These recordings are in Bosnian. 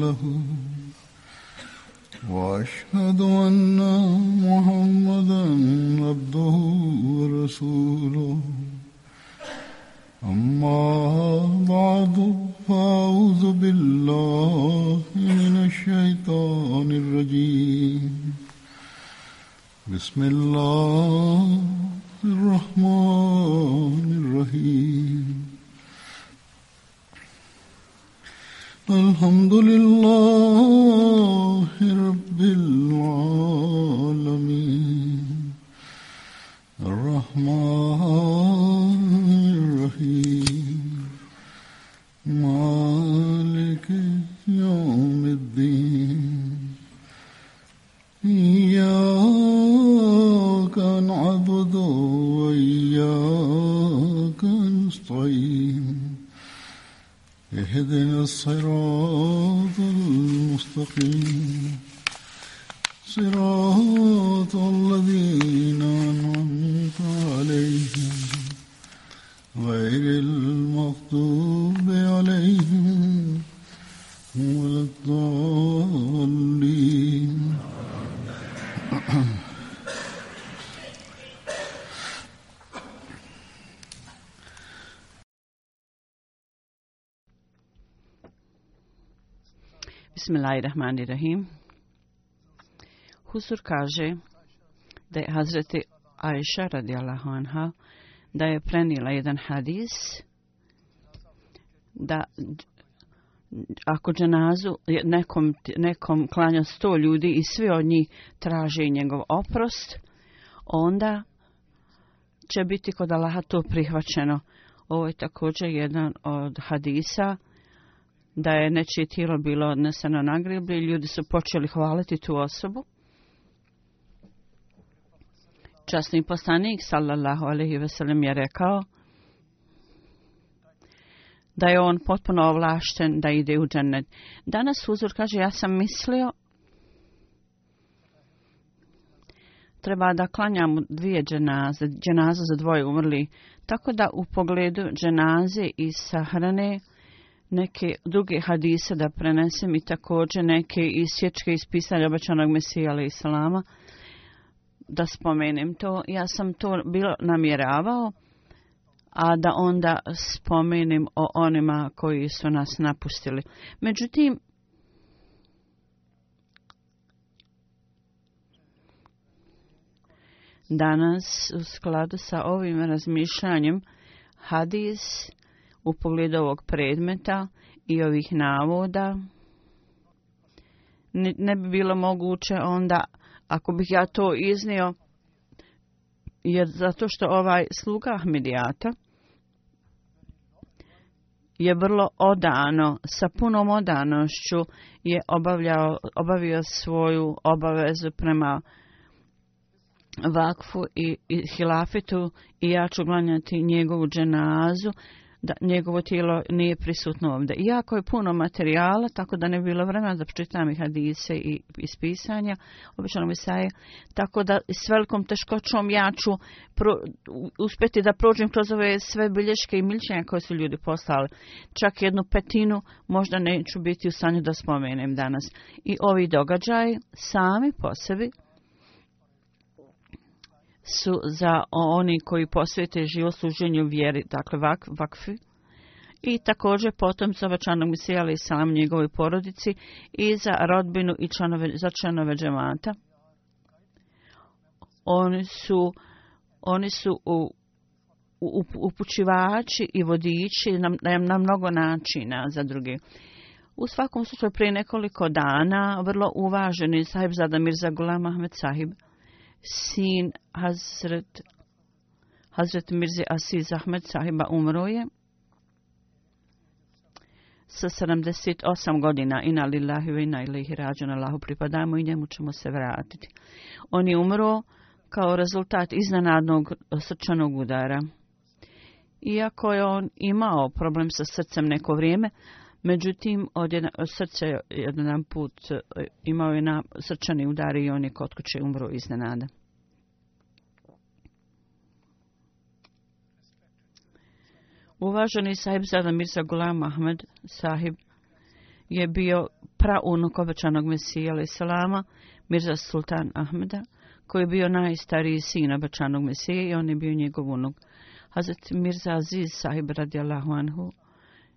له واشهد ان محمدا عبده ورسوله اما Bismillahirrahmanirrahim. Husur kaže da je Hazreti Aisha radijallahu anha da je prenila jedan hadis da ako dženazu nekom, nekom klanja sto ljudi i svi od njih traže njegov oprost, onda će biti kod Allaha to prihvaćeno. Ovo je također jedan od hadisa da je nečije tijelo bilo odneseno na griblje i ljudi su počeli hvaliti tu osobu. Časni poslanik, sallallahu alaihi veselem, je rekao da je on potpuno ovlašten da ide u džennet. Danas uzor kaže, ja sam mislio treba da klanjamo dvije dženaze, Dženaze za dvoje umrli. Tako da u pogledu dženaze i sahrane neke druge hadise da prenesem i također neke isječke iz pisanja obećanog Mesija Islama da spomenem to. Ja sam to bilo namjeravao, a da onda spomenem o onima koji su nas napustili. Međutim, danas u skladu sa ovim razmišljanjem hadis u pogledu ovog predmeta i ovih navoda. Ne, bi bilo moguće onda, ako bih ja to iznio, jer zato što ovaj sluga Ahmedijata je vrlo odano, sa punom odanošću je obavljao, obavio svoju obavezu prema vakfu i, i i ja ću glanjati njegovu dženazu da njegovo tijelo nije prisutno ovdje. Iako je puno materijala, tako da ne bi bilo vremena da pročitam i hadise i ispisanja, obično mi tako da s velikom teškoćom ja ću uspjeti da prođem kroz ove sve bilješke i mišljenja koje su ljudi poslali. Čak jednu petinu možda neću biti u stanju da spomenem danas. I ovi događaji sami po sebi su za oni koji posvete život služenju vjeri, dakle vak, vakfi, i također potom sa vačanog misija, i sam njegovoj porodici i za rodbinu i za članove džemata. Oni su, oni su upućivači i vodiči na, na mnogo načina za druge. U svakom slučaju, prije nekoliko dana, vrlo uvaženi sahib Zadamir za Mahmed sahib, sin Hazret, Hazret Mirzi Asiz Ahmed sahiba umro je sa 78 godina. Ina lillahi ina ilihi rađen pripadamo i njemu ćemo se vratiti. On je umro kao rezultat iznenadnog srčanog udara. Iako je on imao problem sa srcem neko vrijeme, Međutim, od srce jedan put e, imao je na srčani udari i on je kod kuće umro iznenada. Uvaženi sahib Zada Mirza Gulam Ahmed sahib je bio praunuk obećanog mesija salama Mirza Sultan Ahmeda, koji je bio najstariji sin obećanog mesije i on je bio njegov unuk. Hazret Mirza Aziz sahib radijallahu anhu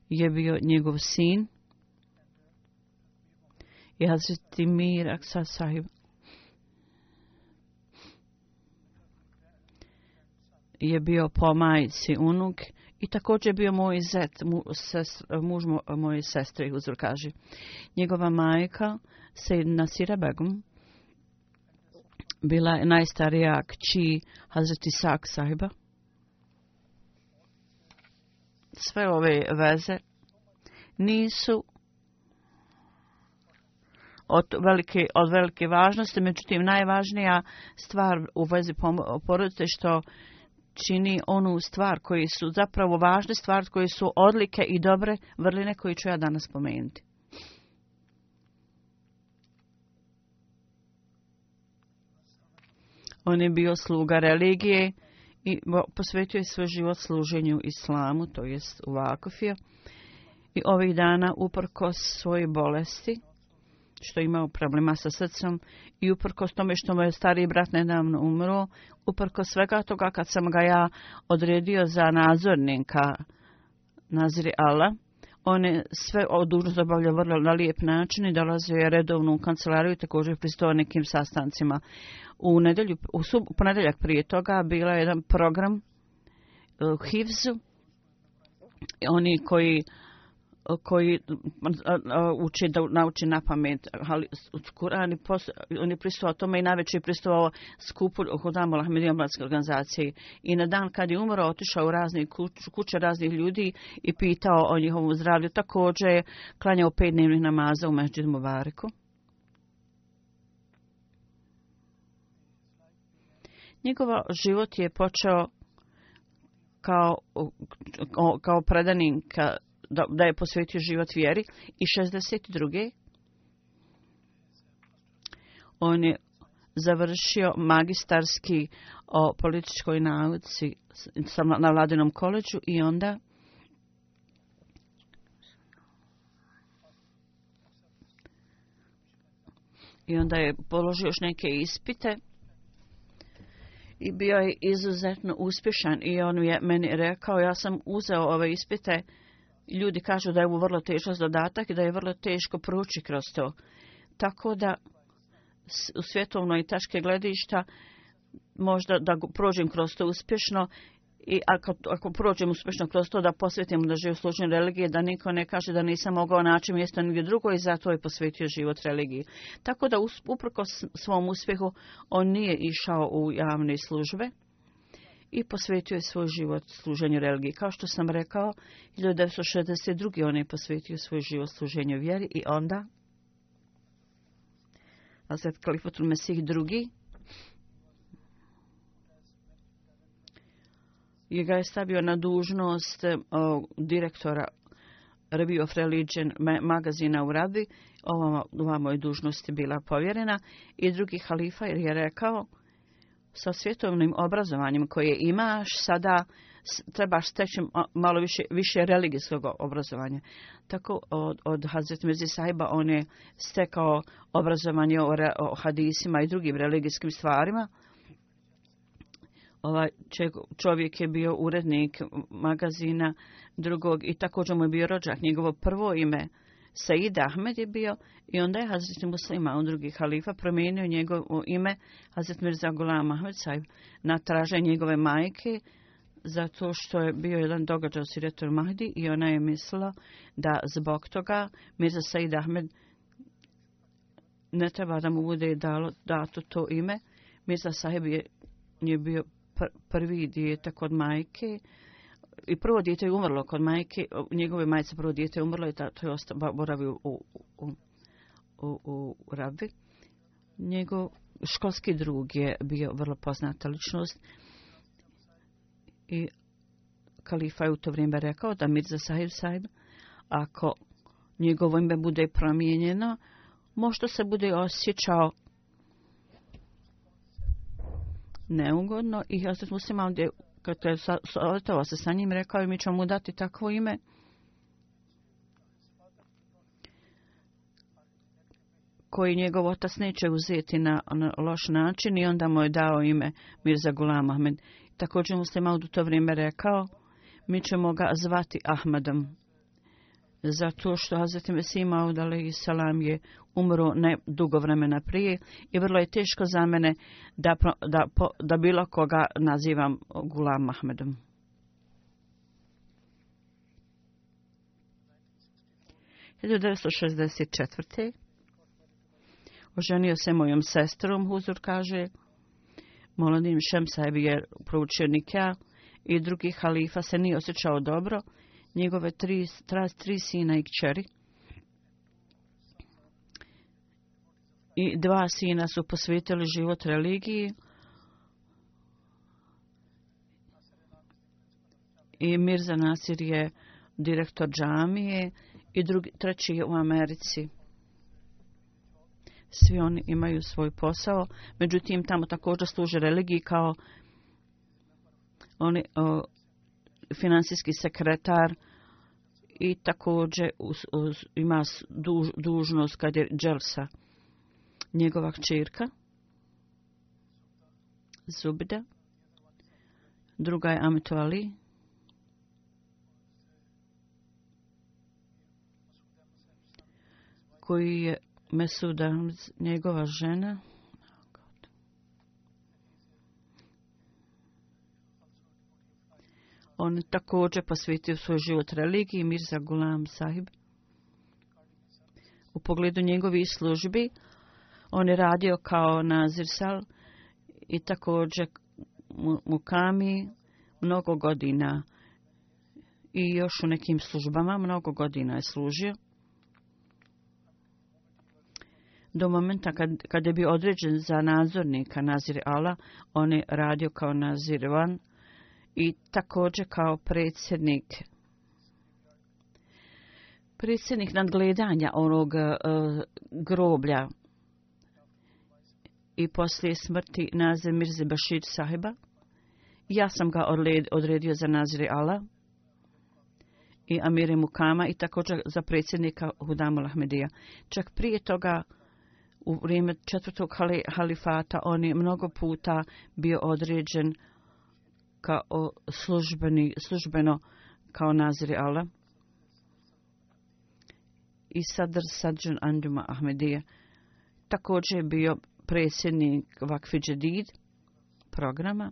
je bio njegov sin i Hazreti Mir Aksa sahib. je bio po majci unuk i također bio moj zet, mu, muž moje sestre kaže. Njegova majka, se na Sirabegum, bila je najstarija kći Hazreti Sak sahiba sve ove veze nisu od velike, od velike važnosti, međutim najvažnija stvar u vezi porodice što čini onu stvar koji su zapravo važne stvari, koje su odlike i dobre vrline koje ću ja danas spomenuti. On je bio sluga religije, i posvetio je svoj život služenju islamu, to jest u Vakofiju. I ovih dana, uprkos svoje bolesti, što je imao problema sa srcem i uprkos tome što mu je stariji brat nedavno umro, uprkos svega toga kad sam ga ja odredio za nadzornika Nazri Allah, one sve o dužnost vrlo na lijep način i dolaze je redovno u kancelariju i također pristoje nekim sastancima. U, nedelju, u sub, ponedeljak prije toga bila je jedan program u eh, Hivzu. Oni koji koji uči da nauči na pamet, ali Kur'an on je pristovao tome i najveće je pristovao skupu Hudamu Lahmedijomanske organizacije. I na dan kad je umro, otišao u razne kuće, raznih ljudi i pitao o njihovom zdravlju. Također je klanjao pet dnevnih namaza u Međidu varku. Njegov život je počeo kao, kao predanika da, da je posvetio život vjeri i 62. On je završio magistarski o političkoj nauci na Vladinom koleđu i onda i onda je položio još neke ispite i bio je izuzetno uspješan i on je meni rekao ja sam uzeo ove ispite ljudi kažu da je ovo vrlo težan zadatak i da je vrlo teško proći kroz to. Tako da u svjetovno i taške gledišta možda da prođem kroz to uspješno i ako, ako prođem uspješno kroz to da posvetim da živu slučaju religije, da niko ne kaže da nisam mogao naći mjesto negdje drugo i zato je posvetio život religiji. Tako da uprko svom uspjehu on nije išao u javne službe i posvetio je svoj život služenju religiji. Kao što sam rekao, 1962. on je posvetio svoj život služenju vjeri i onda Azad Kalifatul Mesih drugi je ga je stavio na dužnost e, direktora Review of Religion magazina u Rabi. Ovamo, ovamo je dužnost bila povjerena i drugi halifa jer je rekao sa svjetovnim obrazovanjem koje imaš, sada trebaš steći malo više, više religijskog obrazovanja. Tako od, od Hazret Mirzi on je stekao obrazovanje o, re, o hadisima i drugim religijskim stvarima. Ovaj čovjek je bio urednik magazina drugog i također mu je bio rođak. Njegovo prvo ime Said Ahmed je bio i onda je Hazret Muslima, on drugi halifa, promijenio njegovo ime Hazret Mirza Gulam Ahmed Saib na traženje njegove majke zato što je bio jedan događaj u Mahdi i ona je mislila da zbog toga Mirza Said Ahmed ne treba da mu bude dalo, dato to ime. Mirza Sahib je, bio pr prvi dijete kod majke i prvo dijete je umrlo kod majke, njegove majice prvo dijete je umrlo i to je ostao boravi u, u, u, u, Rabi. Njegov školski drug je bio vrlo poznata ličnost i Kalifa je u to vrijeme rekao da Mirza Sahib Sahib, ako njegovo ime bude promijenjeno, možda se bude osjećao neugodno i Hazret Musliman je je se sa njim, rekao je mi ćemo mu dati takvo ime. koji njegov otac neće uzeti na, loš način i onda mu je dao ime Mirza Gulam Ahmed. Također mu se u to vrijeme rekao, mi ćemo ga zvati Ahmedom zato što Hazreti Mesih Maud salam je umro ne dugo vremena prije i vrlo je teško za mene da, da, da bilo koga nazivam Gulam Mahmedom. 1964. Oženio se mojom sestrom, Huzur kaže, Molodim Šemsajb je proučio i drugih halifa se nije osjećao dobro njegove tri, tri sina i kćeri. I dva sina su posvetili život religiji. I Mirza Nasir je direktor džamije i drugi, treći je u Americi. Svi oni imaju svoj posao, međutim tamo također služe religiji kao oni financijski sekretar i također uz, ima dužnost kad je Dželsa, njegova čirka, Zubida, druga je Amitu Ali, koji je Mesuda, njegova žena, On također posvetio svoj život religiji Mirza Gulam Sahib. U pogledu njegovih službi on je radio kao sal i također mukami mnogo godina i još u nekim službama mnogo godina je služio. Do momenta kad, kada je bio određen za nadzornika Nazir Ala, on je radio kao Nazirvan, i također kao predsjednik predsjednik nadgledanja onog e, groblja i poslije smrti Nazir Mirzi Bashir sahiba. Ja sam ga odredio za Nazir Ala i Amire Mukama i također za predsjednika Hudamu Lahmedija. Čak prije toga u vrijeme četvrtog halifata on je mnogo puta bio određen kao o službeni, službeno kao Nazir Allah i Sadr Sadžan Anduma Ahmedija. Također je bio predsjednik Vakfi programa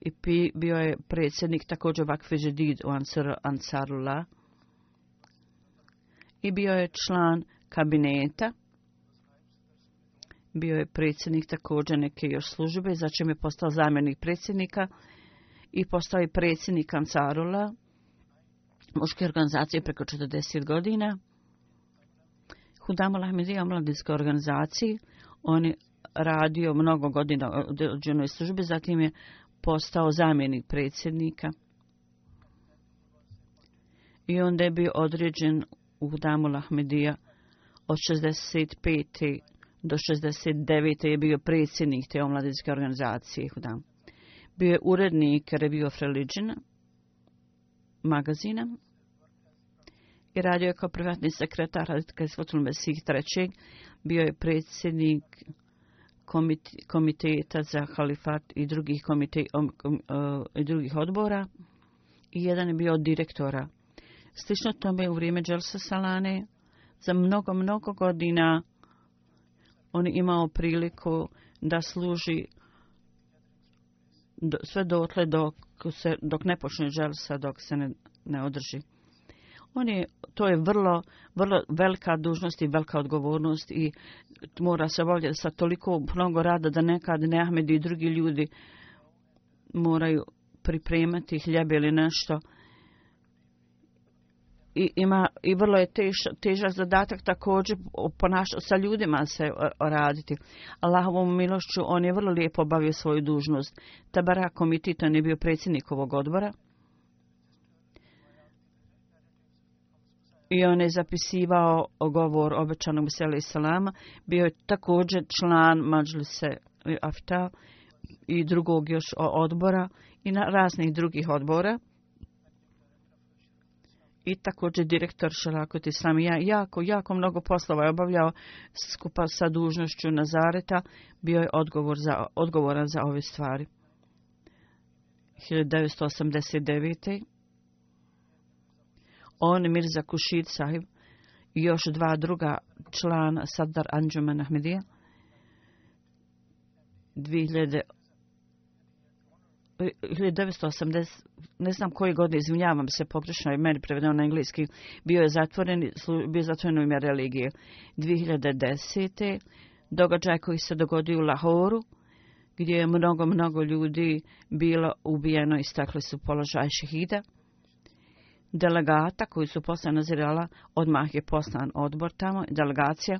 i bio je predsjednik također Vakfi u Ansar, i bio je član kabineta bio je predsjednik također neke još službe, za čim je postao zamjenik predsjednika i postao je predsjednik kancarula muške organizacije preko 40 godina. Hudamal u Mladinskoj organizaciji. on je radio mnogo godina u određenoj službi, zatim je postao zamjenik predsjednika. I onda je bio određen u Hudamul Ahmedija od 65 do 69. je bio predsjednik te omladinske organizacije Da. Bio je urednik Review of Religion magazina i radio je kao privatni sekretar Hadika Svotul Mesih III. Bio je predsjednik komiteta za halifat i drugih, komite, e, i drugih odbora i jedan je bio od direktora. Slično tome u vrijeme Đelsa Salane za mnogo, mnogo godina on imao priliku da služi sve dotle dok, se, dok ne počne želsa, dok se ne, ne održi. to je vrlo, vrlo velika dužnost i velika odgovornost i mora se obavljati sa toliko mnogo rada da nekad Neahmed i drugi ljudi moraju pripremati hljebe ili nešto i, ima, i vrlo je tež, težak zadatak također ponaša, sa ljudima se e, raditi. Allahovom milošću on je vrlo lijepo obavio svoju dužnost. Tabara Komititan je bio predsjednik ovog odbora. I on je zapisivao govor obećanog i Salama. Bio je također član Mađlise Afta i drugog još odbora i na raznih drugih odbora i također direktor Šalakot ja jako, jako mnogo poslova je obavljao skupa sa dužnošću Nazareta, bio je odgovor za, odgovoran za ove stvari. 1989. On Mirza Kušid sahib i još dva druga člana Sadar Anđuma Nahmedija. 1980, ne znam koji godine, izvinjavam se, pogrešno je meni prevedeno na engleski, bio je zatvoren, bio je zatvoren u ime religije. 2010. događaj koji se dogodio u Lahoru, gdje je mnogo, mnogo ljudi bilo ubijeno i stakli su položaj šehida. Delegata koji su posle nazirala, odmah je poslan odbor tamo, delegacija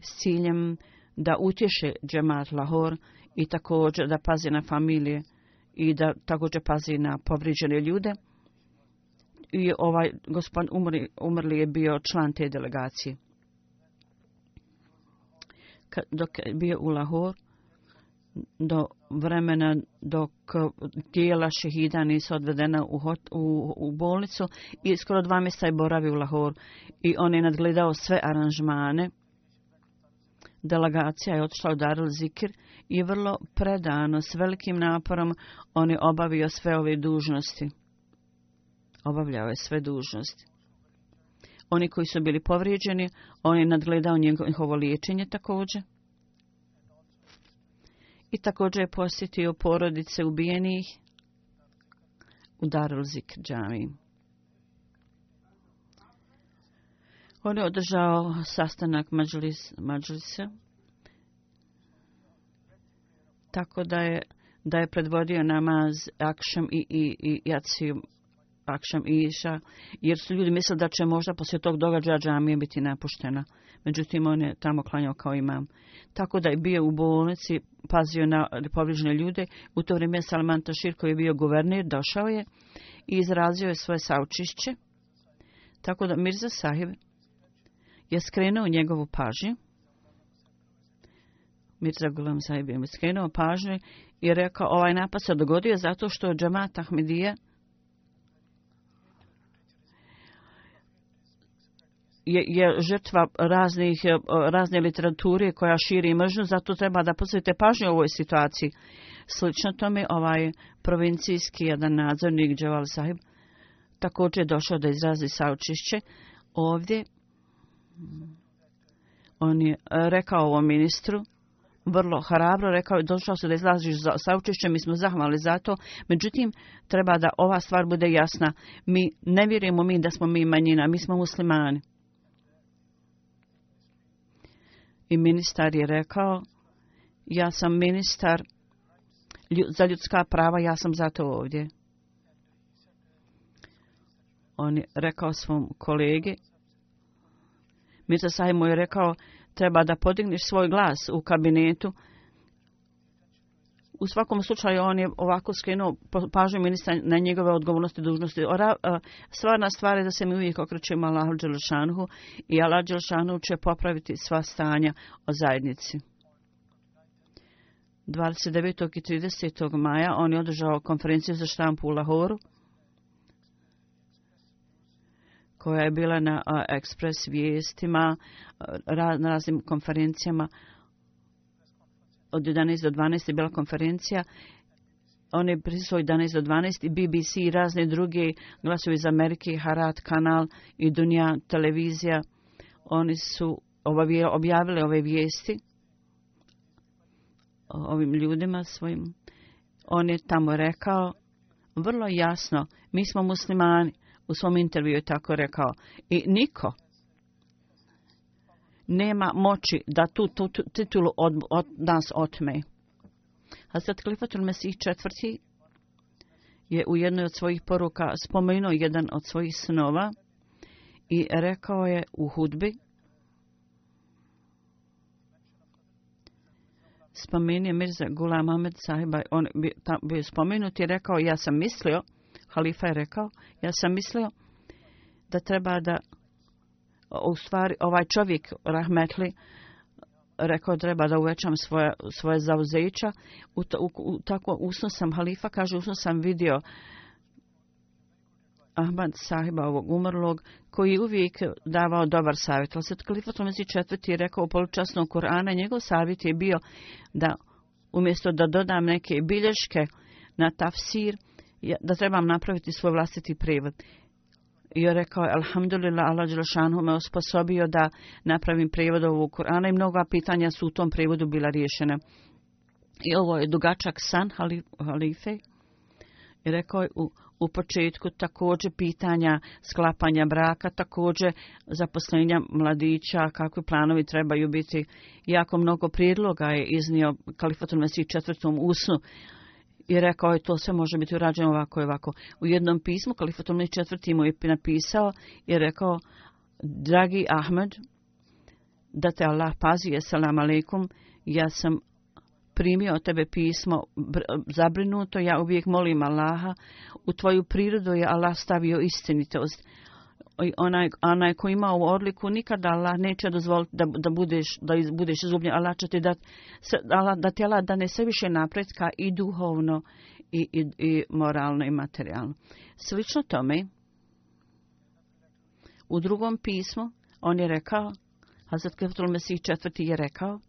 s ciljem da utješe džemat Lahor i također da pazi na familije i da također pazi na povriđene ljude. I ovaj gospodin umrli, umrli je bio član te delegacije. dok je bio u Lahor, do vremena dok tijela šehida nisu odvedena u, u, bolnicu i skoro dva mjesta je boravio u Lahor i on je nadgledao sve aranžmane. Delegacija je otišla u Darul Zikir i vrlo predano, s velikim naporom, on je obavio sve ove dužnosti. Obavljao je sve dužnosti. Oni koji su bili povrijeđeni, on je nadgledao njihovo liječenje također. I također je posjetio porodice ubijenih u Darulzik džamiji. On je održao sastanak mađlis, tako da je, da je predvodio namaz Akšem i, i, i Jaciju i Iša, jer su ljudi mislili da će možda poslije tog događaja džamija biti napuštena. Međutim, on je tamo klanjao kao imam. Tako da je bio u bolnici, pazio na povrižne ljude. U to vrijeme Salman Tašir, koji je bio guverner, došao je i izrazio je svoje saučišće. Tako da Mirza Sahib je skrenuo njegovu pažnju Mirza Gulam je skrenuo pažnju i rekao ovaj napad se dogodio zato što džamat Ahmedija je, je žrtva eh, razne literature koja širi mržnju, zato treba da posvetite pažnju u ovoj situaciji. Slično tome ovaj provincijski jedan nadzornik Džaval Sahib također je došao da izrazi saučišće. Ovdje on je rekao ovom ministru vrlo hrabro, rekao, došao se da izlaziš za, sa mi smo zahvali za to. Međutim, treba da ova stvar bude jasna. Mi ne vjerujemo mi da smo mi manjina, mi smo muslimani. I ministar je rekao, ja sam ministar za ljudska prava, ja sam zato ovdje. On je rekao svom kolegi, Mirza Sajmo je rekao, treba da podigneš svoj glas u kabinetu. U svakom slučaju on je ovako skrenuo pažnju ministra na njegove odgovornosti i dužnosti. Stvarna stvar je da se mi uvijek okrećemo Allahu Đelšanhu i Allah Đelšanhu će popraviti sva stanja o zajednici. 29. i 30. maja on je održao konferenciju za štampu u Lahoru. koja je bila na ekspres vijestima, na raznim konferencijama. Od 11 do 12 je bila konferencija. On je prisao 11 do 12 BBC i razne druge glasovi iz Amerike, Harad kanal i Dunja televizija. Oni su objavili ove vijesti ovim ljudima svojim. On je tamo rekao vrlo jasno, mi smo muslimani, u svom intervju je tako rekao i niko nema moći da tu, titulu od, nas otme. Hazret Klifatul Mesih četvrti je u jednoj od svojih poruka spomenuo jedan od svojih snova i rekao je u hudbi spomenuo Mirza Gula Ahmed on bi, bio spomenut i rekao ja sam mislio halifa je rekao, ja sam mislio da treba da, u stvari, ovaj čovjek, Rahmetli, rekao treba da uvećam svoje, svoje zauzeća. U, tako usno sam halifa, kaže usno sam vidio Ahmad sahiba ovog umrlog, koji je uvijek davao dobar savjet. Ali sad Kalifa Tomezi četvrti je rekao u polučasnom Korana, njegov savjet je bio da umjesto da dodam neke bilješke na tafsir, da trebam napraviti svoj vlastiti prevod. I je rekao, alhamdulillah, Allah Đelšanhu me osposobio da napravim prevod ovog Kur'ana i mnoga pitanja su u tom prevodu bila riješena. I ovo je dugačak san halife. I rekao je, u, u početku također pitanja sklapanja braka, također zaposlenja mladića, kakvi planovi trebaju biti. Jako mnogo prijedloga je iznio Kalifatul Mesih četvrtom usnu i rekao je to sve može biti urađeno ovako i ovako. U jednom pismu kalifatomni četvrti mu je napisao i rekao Dragi Ahmed, da te Allah pazi, selam aleikum, ja sam primio od tebe pismo zabrinuto, ja uvijek molim Allaha, u tvoju prirodu je Allah stavio istinitost, onaj, onaj ko ima ovu odliku nikada Allah neće dozvoliti da, da budeš, da budeš izgubljen. Allah će ti dat, da tjela da ne se više napretka i duhovno i, i, i moralno i materijalno. Slično tome, u drugom pismu on je rekao, Hazrat Keftul Mesih četvrti je rekao,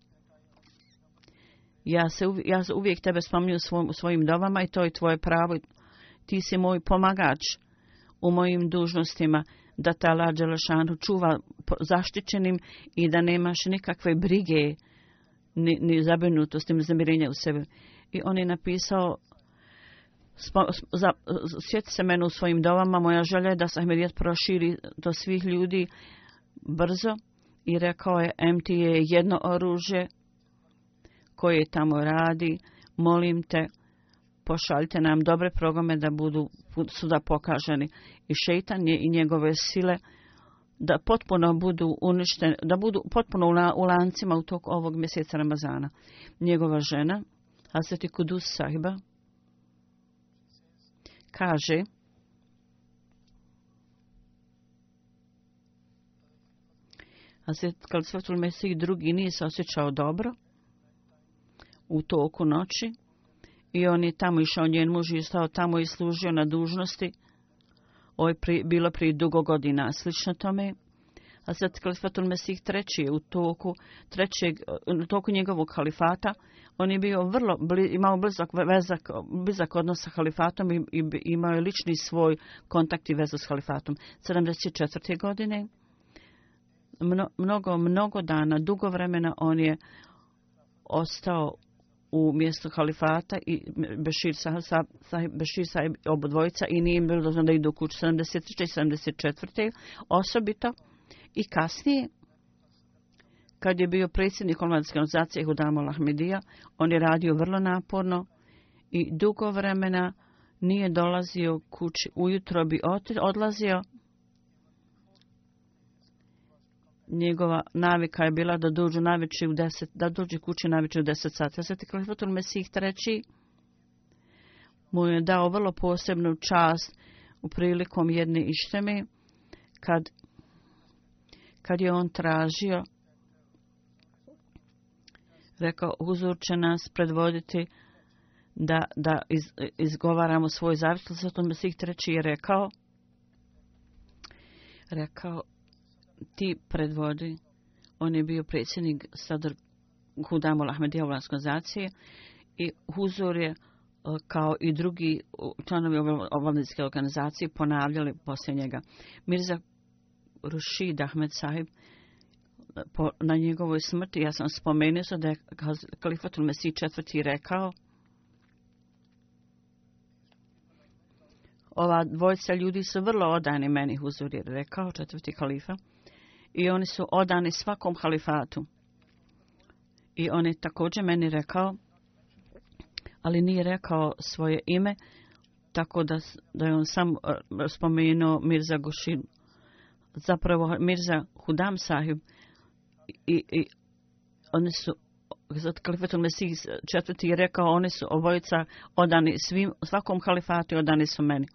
ja, se, ja uvijek tebe spominju u, svojim dovama i to je tvoje pravo. Ti si moj pomagač u mojim dužnostima da ta lađa lašanu čuva zaštićenim i da nemaš nikakve brige ni, ni zabrinutosti, ni zamirenja u sebi. I on je napisao sjeti se mene u svojim dovama, moja želja je da se Ahmedijat proširi do svih ljudi brzo i rekao je MT je jedno oružje koje tamo radi, molim te pošaljite nam dobre programe da budu suda pokaženi. I šeitan i njegove sile da potpuno budu uništene, da budu potpuno u lancima u toku ovog mjeseca Ramazana. Njegova žena, Aseti Kudus Sahiba, kaže Aset Kalsvetul Mesih drugi nije se osjećao dobro u toku noći i on je tamo išao, njen muž je stao tamo i služio na dužnosti. Ovo je pri, bilo prije dugo godina. Slično tome, a sad Kalifatul Mesih treći je u toku, trećeg, u toku njegovog kalifata. On je bio vrlo, imao blizak, vezak, blizak odnos sa halifatom i, imao je lični svoj kontakt i vezu s kalifatom. 74. godine, mnogo, mnogo dana, dugo vremena on je ostao u mjesto kalifata i Bešir Sahib, Bešir i nije im bilo dozvoljeno da idu u kuću 73. 74. osobito i kasnije kad je bio predsjednik omladinske organizacije Hudamu Lahmedija on je radio vrlo naporno i dugo vremena nije dolazio kući. Ujutro bi odlazio njegova navika je bila da dođu najveći u da dođe kući najveći u deset sati. Sveti Klifatul Mesih treći mu je dao vrlo posebnu čast u prilikom jedne ištemi, kad, kad je on tražio rekao uzor će nas predvoditi da, da iz, izgovaramo svoj zavisnost. me Mesih treći je rekao rekao ti predvodi. On je bio predsjednik Sadr Hudamul Lahmed organizacije i Huzur je e, kao i drugi članovi obavljanske organizacije ponavljali poslije njega. Mirza Rušid Ahmed Sahib e, na njegovoj smrti, ja sam spomenuo da je Kalifatul Mesih četvrti rekao ova dvojca ljudi su vrlo odani meni, Huzur je rekao četvrti kalifa i oni su odani svakom halifatu. I on je također meni rekao, ali nije rekao svoje ime, tako da, da je on sam e, spomenuo Mirza Gušin. Zapravo Mirza Hudam sahib i, i oni su za Mesih četvrti je rekao, oni su obojica odani svim, svakom halifatu odani su meni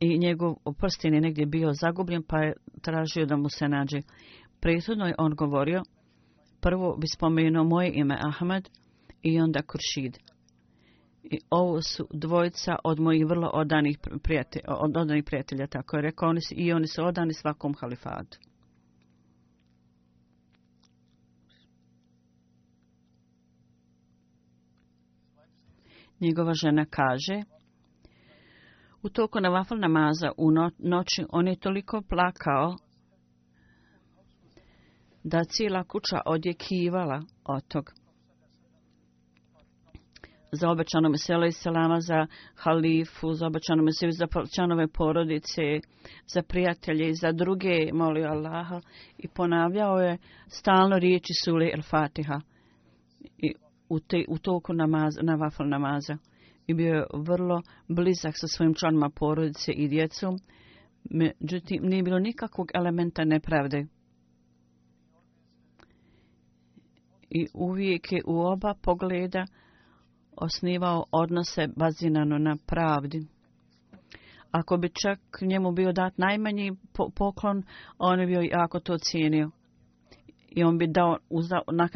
i njegov prstin je negdje bio zagubljen, pa je tražio da mu se nađe. Prethodno je on govorio, prvo bi spomenuo moje ime Ahmed i onda Kuršid. I ovo su dvojica od mojih vrlo odanih prijatelja, odanih prijatelja tako je rekao, i oni su odani svakom halifatu. Njegova žena kaže, u toku Navafal namaza u noći on je toliko plakao da cijela kuća odjekivala od tog. Za obećano meselo i selama, za halifu, za obećano meselo, za članove porodice, za prijatelje i za druge, molio Allaha. I ponavljao je stalno riječi suli el Fatiha i u, u toku namaza, na vafal namaza i bio je vrlo blizak sa svojim članima porodice i djecom, međutim nije bilo nikakvog elementa nepravde. I uvijek je u oba pogleda osnivao odnose bazirano na pravdi. Ako bi čak njemu bio dat najmanji poklon, on bi bio jako to cijenio. I on bi dao,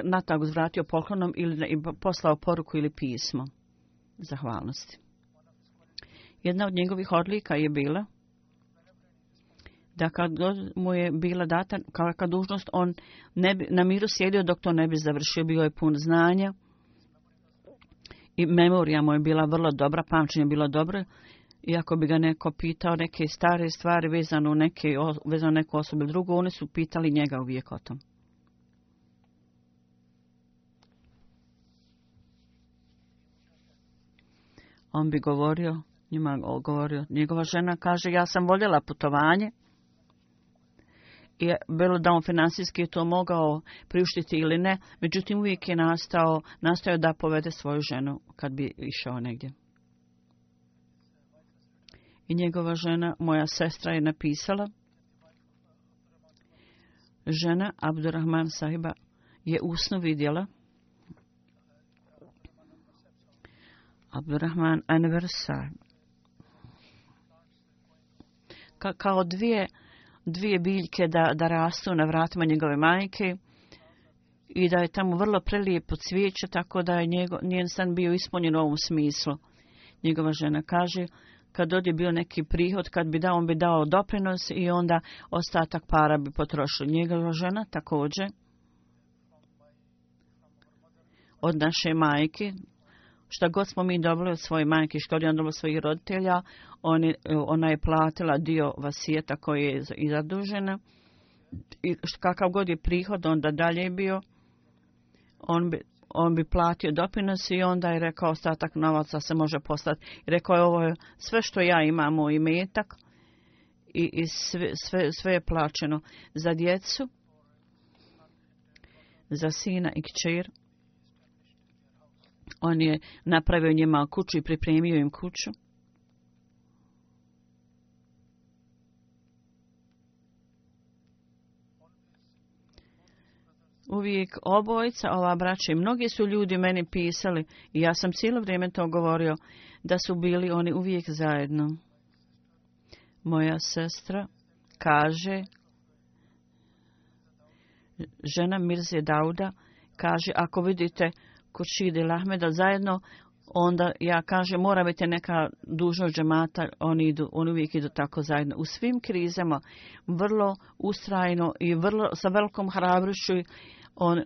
natak uzvratio poklonom ili poslao poruku ili pismo zahvalnosti. Jedna od njegovih odlika je bila da kad mu je bila data kakva dužnost, on ne bi, na miru sjedio dok to ne bi završio. Bio je pun znanja i memorija mu je bila vrlo dobra, pamćenje je bilo dobro. I ako bi ga neko pitao neke stare stvari vezano u neke, vezano neku osobu drugu, oni su pitali njega uvijek o tom. On bi govorio, njima govorio, njegova žena kaže, ja sam voljela putovanje. I bilo da on financijski to mogao priuštiti ili ne, međutim uvijek je nastao, nastao da povede svoju ženu kad bi išao negdje. I njegova žena, moja sestra, je napisala, žena Abdurrahman Sahiba je usno vidjela Abdurrahman Anversar. Ka, kao dvije, dvije biljke da, da rastu na vratima njegove majke i da je tamo vrlo prelijepo cvijeće, tako da je njego, njen san bio ispunjen u ovom smislu. Njegova žena kaže, kad odje bio neki prihod, kad bi dao, on bi dao doprinos i onda ostatak para bi potrošio. Njegova žena također od naše majke, što god smo mi dobili od svoje majke, što je on od svojih roditelja, oni, ona je platila dio vasijeta koji je i zadužena. I kakav god je prihod onda dalje je bio, on bi, on bi platio doprinos i onda je rekao ostatak novaca se može poslati. Rekao je ovo je sve što ja imam u imetak i, i sve, sve, sve je plaćeno za djecu, za sina i kćer. On je napravio njima kuću i pripremio im kuću. Uvijek obojca, ova braća i mnogi su ljudi meni pisali i ja sam cijelo vrijeme to govorio da su bili oni uvijek zajedno. Moja sestra kaže, žena Mirze Dauda kaže, ako vidite kod Šidil Ahmeda zajedno, onda ja kažem mora biti neka dužnost džemata, oni, idu, oni uvijek idu tako zajedno. U svim krizama vrlo ustrajno i vrlo, sa velikom hrabrošću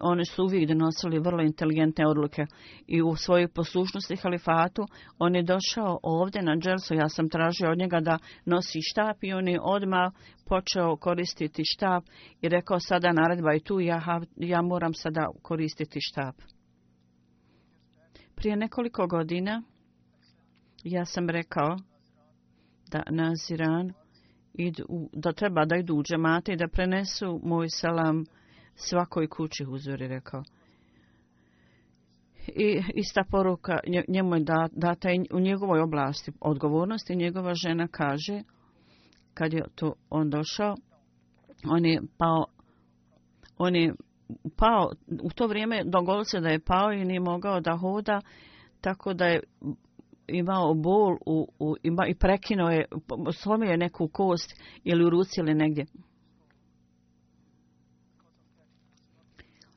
oni su uvijek donosili vrlo inteligentne odluke i u svojoj poslušnosti halifatu on je došao ovdje na dželso ja sam tražio od njega da nosi štap i on je odmah počeo koristiti štap i rekao sada naredba i tu ja, ja moram sada koristiti štap. Prije nekoliko godina ja sam rekao da na idu, da treba da idu u džemate i da prenesu moj salam svakoj kući huzuri rekao. I ista poruka njemu je data i u njegovoj oblasti odgovornosti. Njegova žena kaže, kad je to on došao, on je pao, on je pao, u to vrijeme dogodilo se da je pao i nije mogao da hoda, tako da je imao bol u, u, ima, i prekinuo je, slomio je neku kost ili u ruci ili negdje.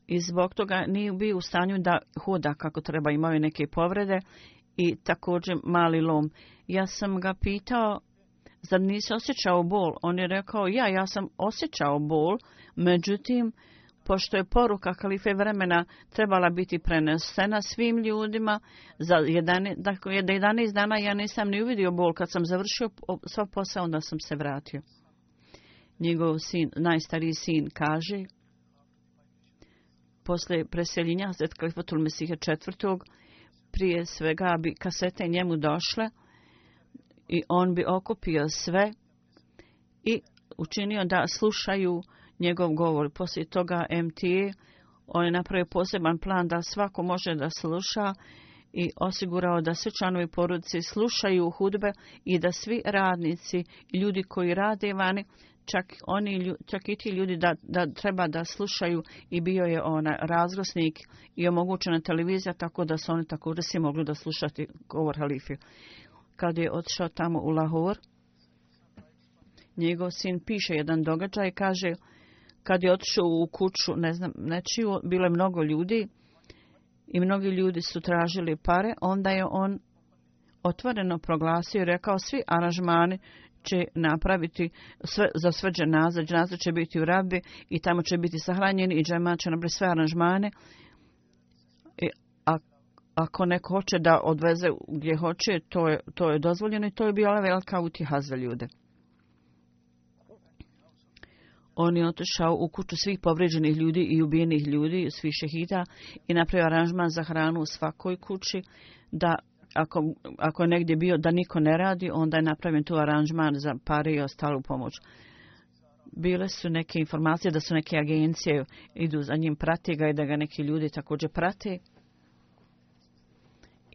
I zbog toga nije bio u stanju da hoda kako treba, imao je neke povrede i također mali lom. Ja sam ga pitao, zar nisi osjećao bol? On je rekao, ja, ja sam osjećao bol, međutim, pošto je poruka kalife vremena trebala biti prenesena svim ljudima, za 11, dakle, 11 dana ja nisam ni uvidio bol, kad sam završio svoj posao, onda sam se vratio. Njegov sin, najstariji sin, kaže, poslije preseljenja Zet Kalifatul Mesihe četvrtog, prije svega bi kasete njemu došle i on bi okupio sve i učinio da slušaju njegov govor. Poslije toga MT on je napravio poseban plan da svako može da sluša i osigurao da sve članovi porodice slušaju hudbe i da svi radnici, ljudi koji rade vani, čak, oni, čak i ti ljudi da, da treba da slušaju i bio je ona razglasnik i omogućena televizija tako da su oni također svi mogli da slušati govor Halifi. Kad je otišao tamo u Lahor, njegov sin piše jedan događaj i kaže kad je otišao u kuću, ne znam, nečiju, bilo je mnogo ljudi i mnogi ljudi su tražili pare, onda je on otvoreno proglasio i rekao svi aranžmani će napraviti sve, za sve dženaze. Dženaze će biti u rabi i tamo će biti sahranjeni i džema će napraviti sve aranžmane. I, e, a, ako neko hoće da odveze gdje hoće, to je, to je dozvoljeno i to je bila velika utjeha za ljude. On je otišao u kuću svih povrijeđenih ljudi i ubijenih ljudi, svih šehida i napravio aranžman za hranu u svakoj kući da ako, ako je negdje bio da niko ne radi, onda je napravljen tu aranžman za pare i ostalu pomoć. Bile su neke informacije da su neke agencije idu za njim, prati ga i da ga neki ljudi također prati.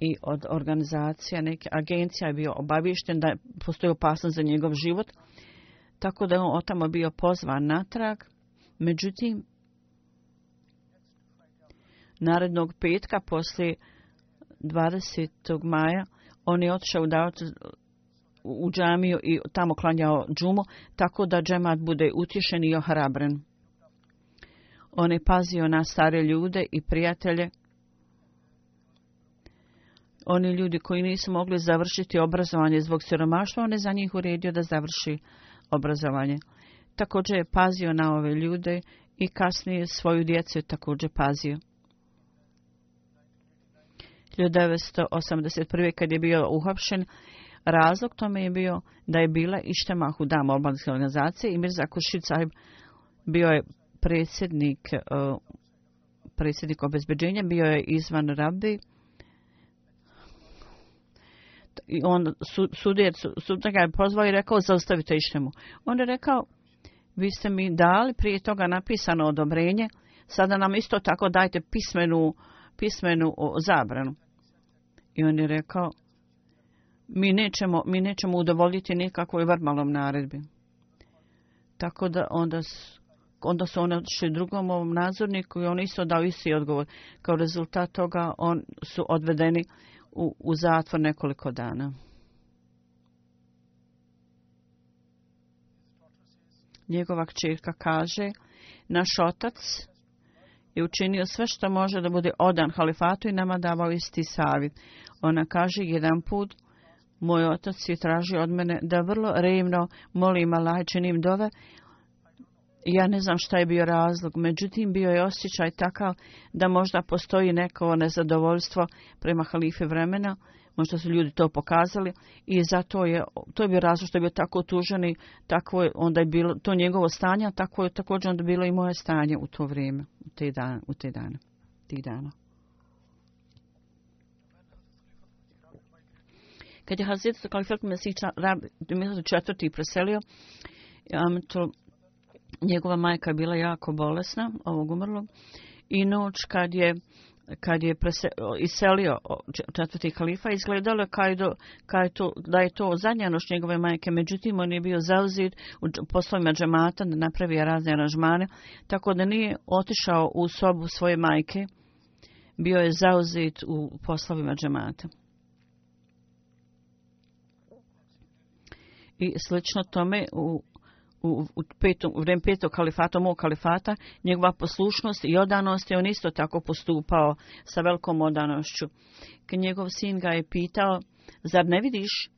I od organizacija, neke agencija je bio obavišten da postoji opasnost za njegov život tako da je on tamo bio pozvan natrag. Međutim, narednog petka poslije 20. maja on je otišao u džamiju i tamo klanjao džumu, tako da džemat bude utješen i ohrabren. On je pazio na stare ljude i prijatelje. Oni ljudi koji nisu mogli završiti obrazovanje zbog siromaštva, on je za njih uredio da završi obrazovanje. Također je pazio na ove ljude i kasnije svoju djecu je također pazio. 1981. kad je bio uhapšen, razlog tome je bio da je bila Ištema Hudam orbanske organizacije i Mirza Košica bio je predsjednik, eh, predsjednik obezbeđenja, bio je izvan rabi i on su, sudjer, ga je pozvao i rekao zaustavite išnjemu. On je rekao vi ste mi dali prije toga napisano odobrenje, sada nam isto tako dajte pismenu, pismenu zabranu. I on je rekao mi nećemo, mi nećemo udovoljiti nikakvoj vrmalom naredbi. Tako da onda su, onda su on drugom ovom nadzorniku i on isto dao isti odgovor. Kao rezultat toga on su odvedeni u, zatvor nekoliko dana. Njegova kćerka kaže, naš otac je učinio sve što može da bude odan halifatu i nama davao isti savjet. Ona kaže, jedan put moj otac je tražio od mene da vrlo revno molim Allah činim dove, ja ne znam šta je bio razlog, međutim bio je osjećaj takav da možda postoji neko nezadovoljstvo prema halife vremena, možda su ljudi to pokazali i zato je, to je bio razlog što je bio tako tužen i tako je, onda je bilo to njegovo stanje, a tako je također onda bilo i moje stanje u to vrijeme, u te dane, u te dane, tih dana. Kad je Hazreti Kalifat Mesih četvrti preselio, njegova majka je bila jako bolesna, ovog umrlog, i noć kad je kad je iselio četvrti kalifa, izgledalo je do, da je to zadnja noć njegove majke. Međutim, on je bio zauzit u poslovima džemata da napravi razne aranžmane, tako da nije otišao u sobu svoje majke. Bio je zauzit u poslovima džemata. I slično tome u u, u, u vrijeme petog kalifata, mog kalifata, njegova poslušnost i odanost je on isto tako postupao sa velikom odanošću. njegov sin ga je pitao, zar ne vidiš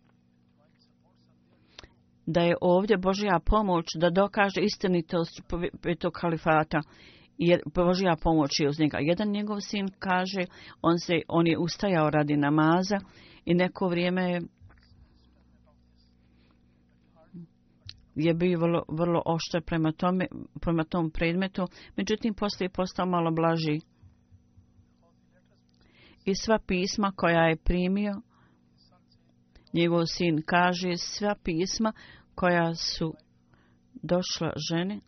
da je ovdje Božja pomoć da dokaže istinitost petog kalifata? jer Božja pomoć je uz njega. Jedan njegov sin kaže, on, se, on je ustajao radi namaza i neko vrijeme je je bio vrlo, vrlo prema, tome, prema tom predmetu, međutim poslije je postao malo blaži. I sva pisma koja je primio, njegov sin kaže, sva pisma koja su došla žene,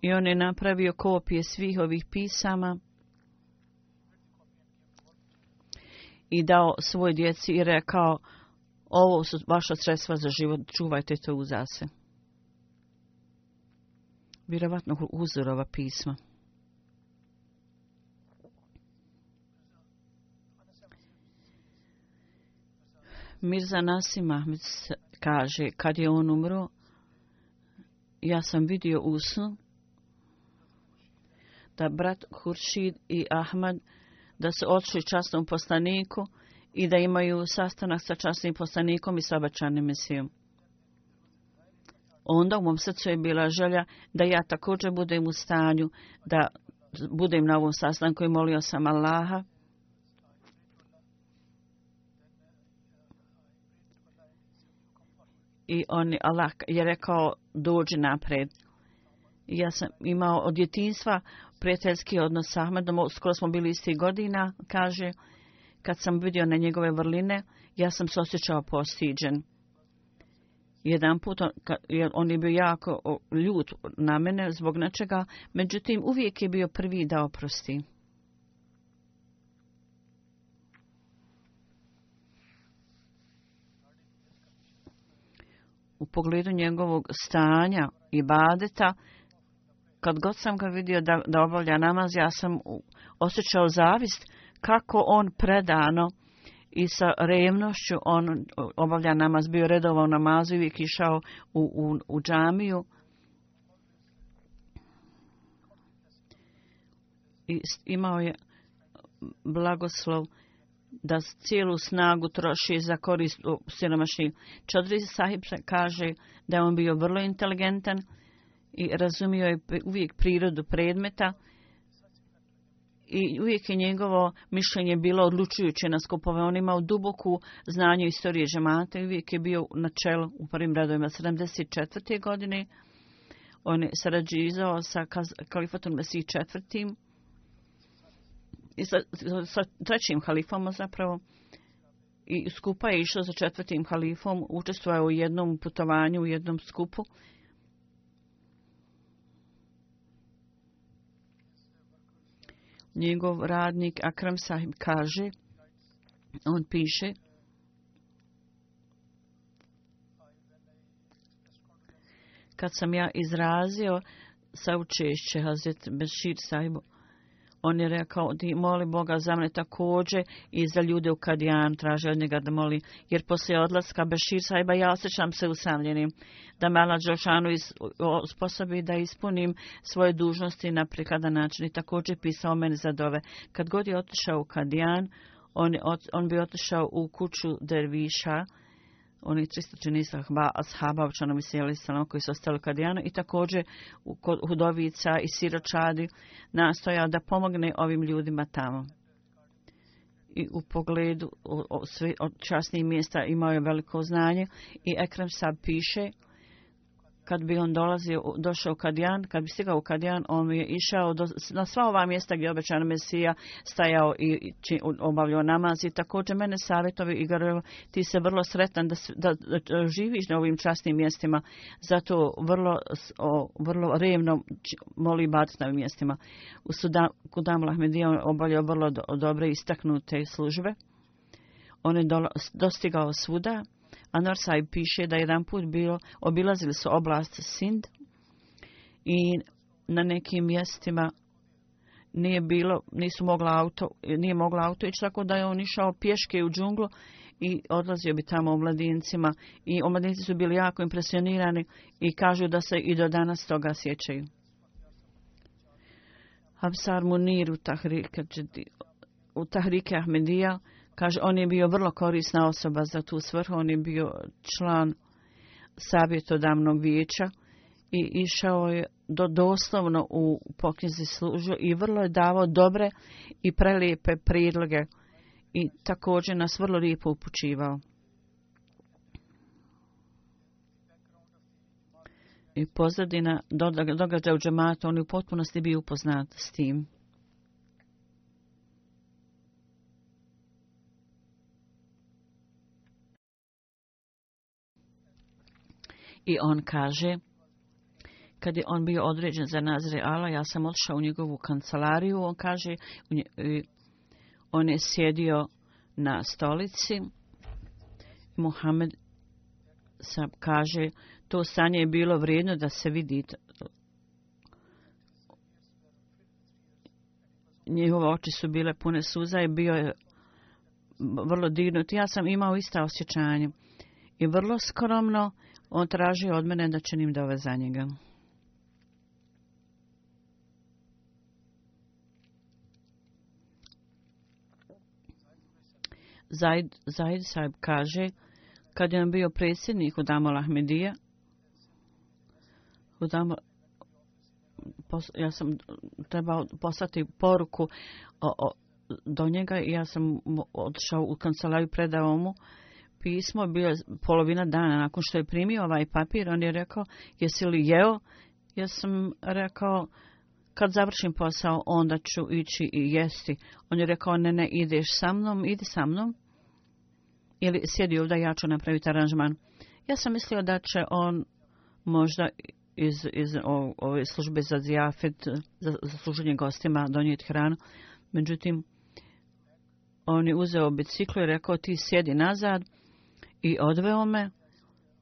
i on je napravio kopije svih ovih pisama i dao svoj djeci i rekao, ovo su vaša sredstva za život, čuvajte to uza se. Vjerovatno uzorova pisma. Mirza Nasim Ahmed kaže, kad je on umro, ja sam vidio usnu, da brat Huršid i Ahmad da se otišli častnom poslaniku i da imaju sastanak sa časnim poslanikom i sabačanim misijom. Onda u mom srcu je bila želja da ja također budem u stanju, da budem na ovom sastanku i molio sam Allaha. I on Allah je rekao dođi napred. Ja sam imao od djetinstva prijateljski odnos sa Ahmedom, skoro smo bili isti godina, kaže, kad sam vidio na njegove vrline, ja sam se osjećao postiđen. Jedan put, on je bio jako ljut na mene zbog nečega, međutim uvijek je bio prvi da oprosti. U pogledu njegovog stanja i badeta, kad god sam ga vidio da, da obavlja namaz, ja sam osjećao zavist, kako on predano i sa revnošću, on obavlja namaz, bio redovao namazu i uvijek išao u, u, u džamiju. I imao je blagoslov da cijelu snagu troši za korist u siromašnji. Čodri sahib kaže da je on bio vrlo inteligentan i razumio je uvijek prirodu predmeta i uvijek je njegovo mišljenje bilo odlučujuće na skupove. On imao duboku znanje istorije žemata i uvijek je bio na čelu u prvim radovima 74. godine. On je sarađizao sa kalifatom Mesih četvrtim i sa, sa trećim halifom zapravo i skupa je išao sa četvrtim halifom, učestvovao u jednom putovanju, u jednom skupu Njegov radnik Akram Sahib kaže, on piše, kad sam ja izrazio saučešće Hazret Bešir Sahibu, on je rekao moli Boga za mene također i za ljude u Kadijan, traže od njega da moli, jer poslije odlaska Bešir sajba, ja osjećam se usamljenim, da Allah Đošanu sposobi da ispunim svoje dužnosti na prikladan način i također pisao meni za dove. Kad god je otišao u Kadijan, on, on bi otišao u kuću derviša, oni 300 činisa ashaba, ovčanom i sjeli koji su ostali kadijano i također hudovica i siročadi nastojao da pomogne ovim ljudima tamo. I u pogledu svi, časnih mjesta imao je veliko znanje i Ekrem Sab piše kad bi on dolazio, došao u Kadijan, kad bi stigao u Kadijan, on je išao do, na sva ova mjesta gdje je obećan Mesija stajao i obavljao namaz. I također mene savjetovi Igor, ti se vrlo sretan da, da, živiš na ovim časnim mjestima, zato vrlo, vrlo revno moli bat na ovim mjestima. U Sudan, Kudam Lahmedija obavljao vrlo do, dobre istaknute službe. On je dostigao svuda a piše da jedan put bilo, obilazili su oblast Sind i na nekim mjestima nije bilo, nisu mogla auto, nije mogla auto ići, tako da je on išao pješke u džunglu i odlazio bi tamo omladincima. I omladinci su bili jako impresionirani i kažu da se i do danas toga sjećaju. Hapsar Munir u Tahrike Ahmedija Kaže, on je bio vrlo korisna osoba za tu svrhu, on je bio član savjetodavnog vijeća i išao je do, doslovno u poknjizi služu i vrlo je davao dobre i prelijepe prijedloge i također nas vrlo lijepo upućivao. I pozadina događa u džematu, on je u potpunosti bio upoznat s tim. I on kaže, kad je on bio određen za Ala, ja sam otišao u njegovu kancelariju, on kaže, on je sjedio na stolici, Muhammed kaže, to stanje je bilo vrijedno da se vidi njihove oči su bile pune suza i bio je vrlo dignut. Ja sam imao ista osjećanje. I vrlo skromno on traži od mene da činim dove za njega. Zaid, Zaid kaže, kad je on bio predsjednik u Damo lahmedija ja sam trebao poslati poruku do njega i ja sam odšao u kancelariju, predao mu pismo, bio je polovina dana nakon što je primio ovaj papir, on je rekao, jesi li jeo? Ja sam rekao, kad završim posao, onda ću ići i jesti. On je rekao, ne, ne, ideš sa mnom, idi sa mnom. Ili sjedi ovdje, ja ću napraviti aranžman. Ja sam mislio da će on možda iz, iz ove službe za zjafet za, za služenje gostima, donijeti hranu. Međutim, on je uzeo biciklu i rekao, ti sjedi nazad i odveo me.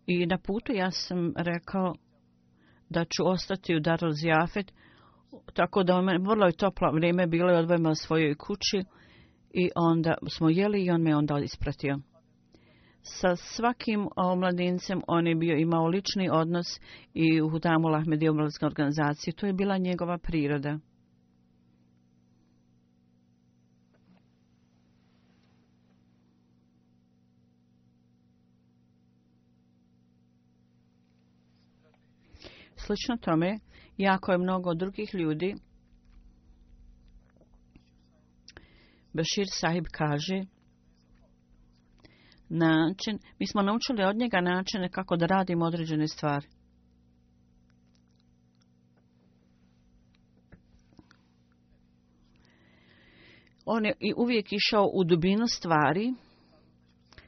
I na putu ja sam rekao da ću ostati u Darul Jafet, tako da me vrlo je toplo vrijeme bilo i odveo me u svojoj kući i onda smo jeli i on me onda ispratio. Sa svakim omladincem on je bio imao lični odnos i u Lahmedi omladinske organizacije, To je bila njegova priroda. Slično tome, jako je mnogo drugih ljudi. Bashir Sahib kaže, način, mi smo naučili od njega načine kako da radimo određene stvari. On je i uvijek išao u dubinu stvari.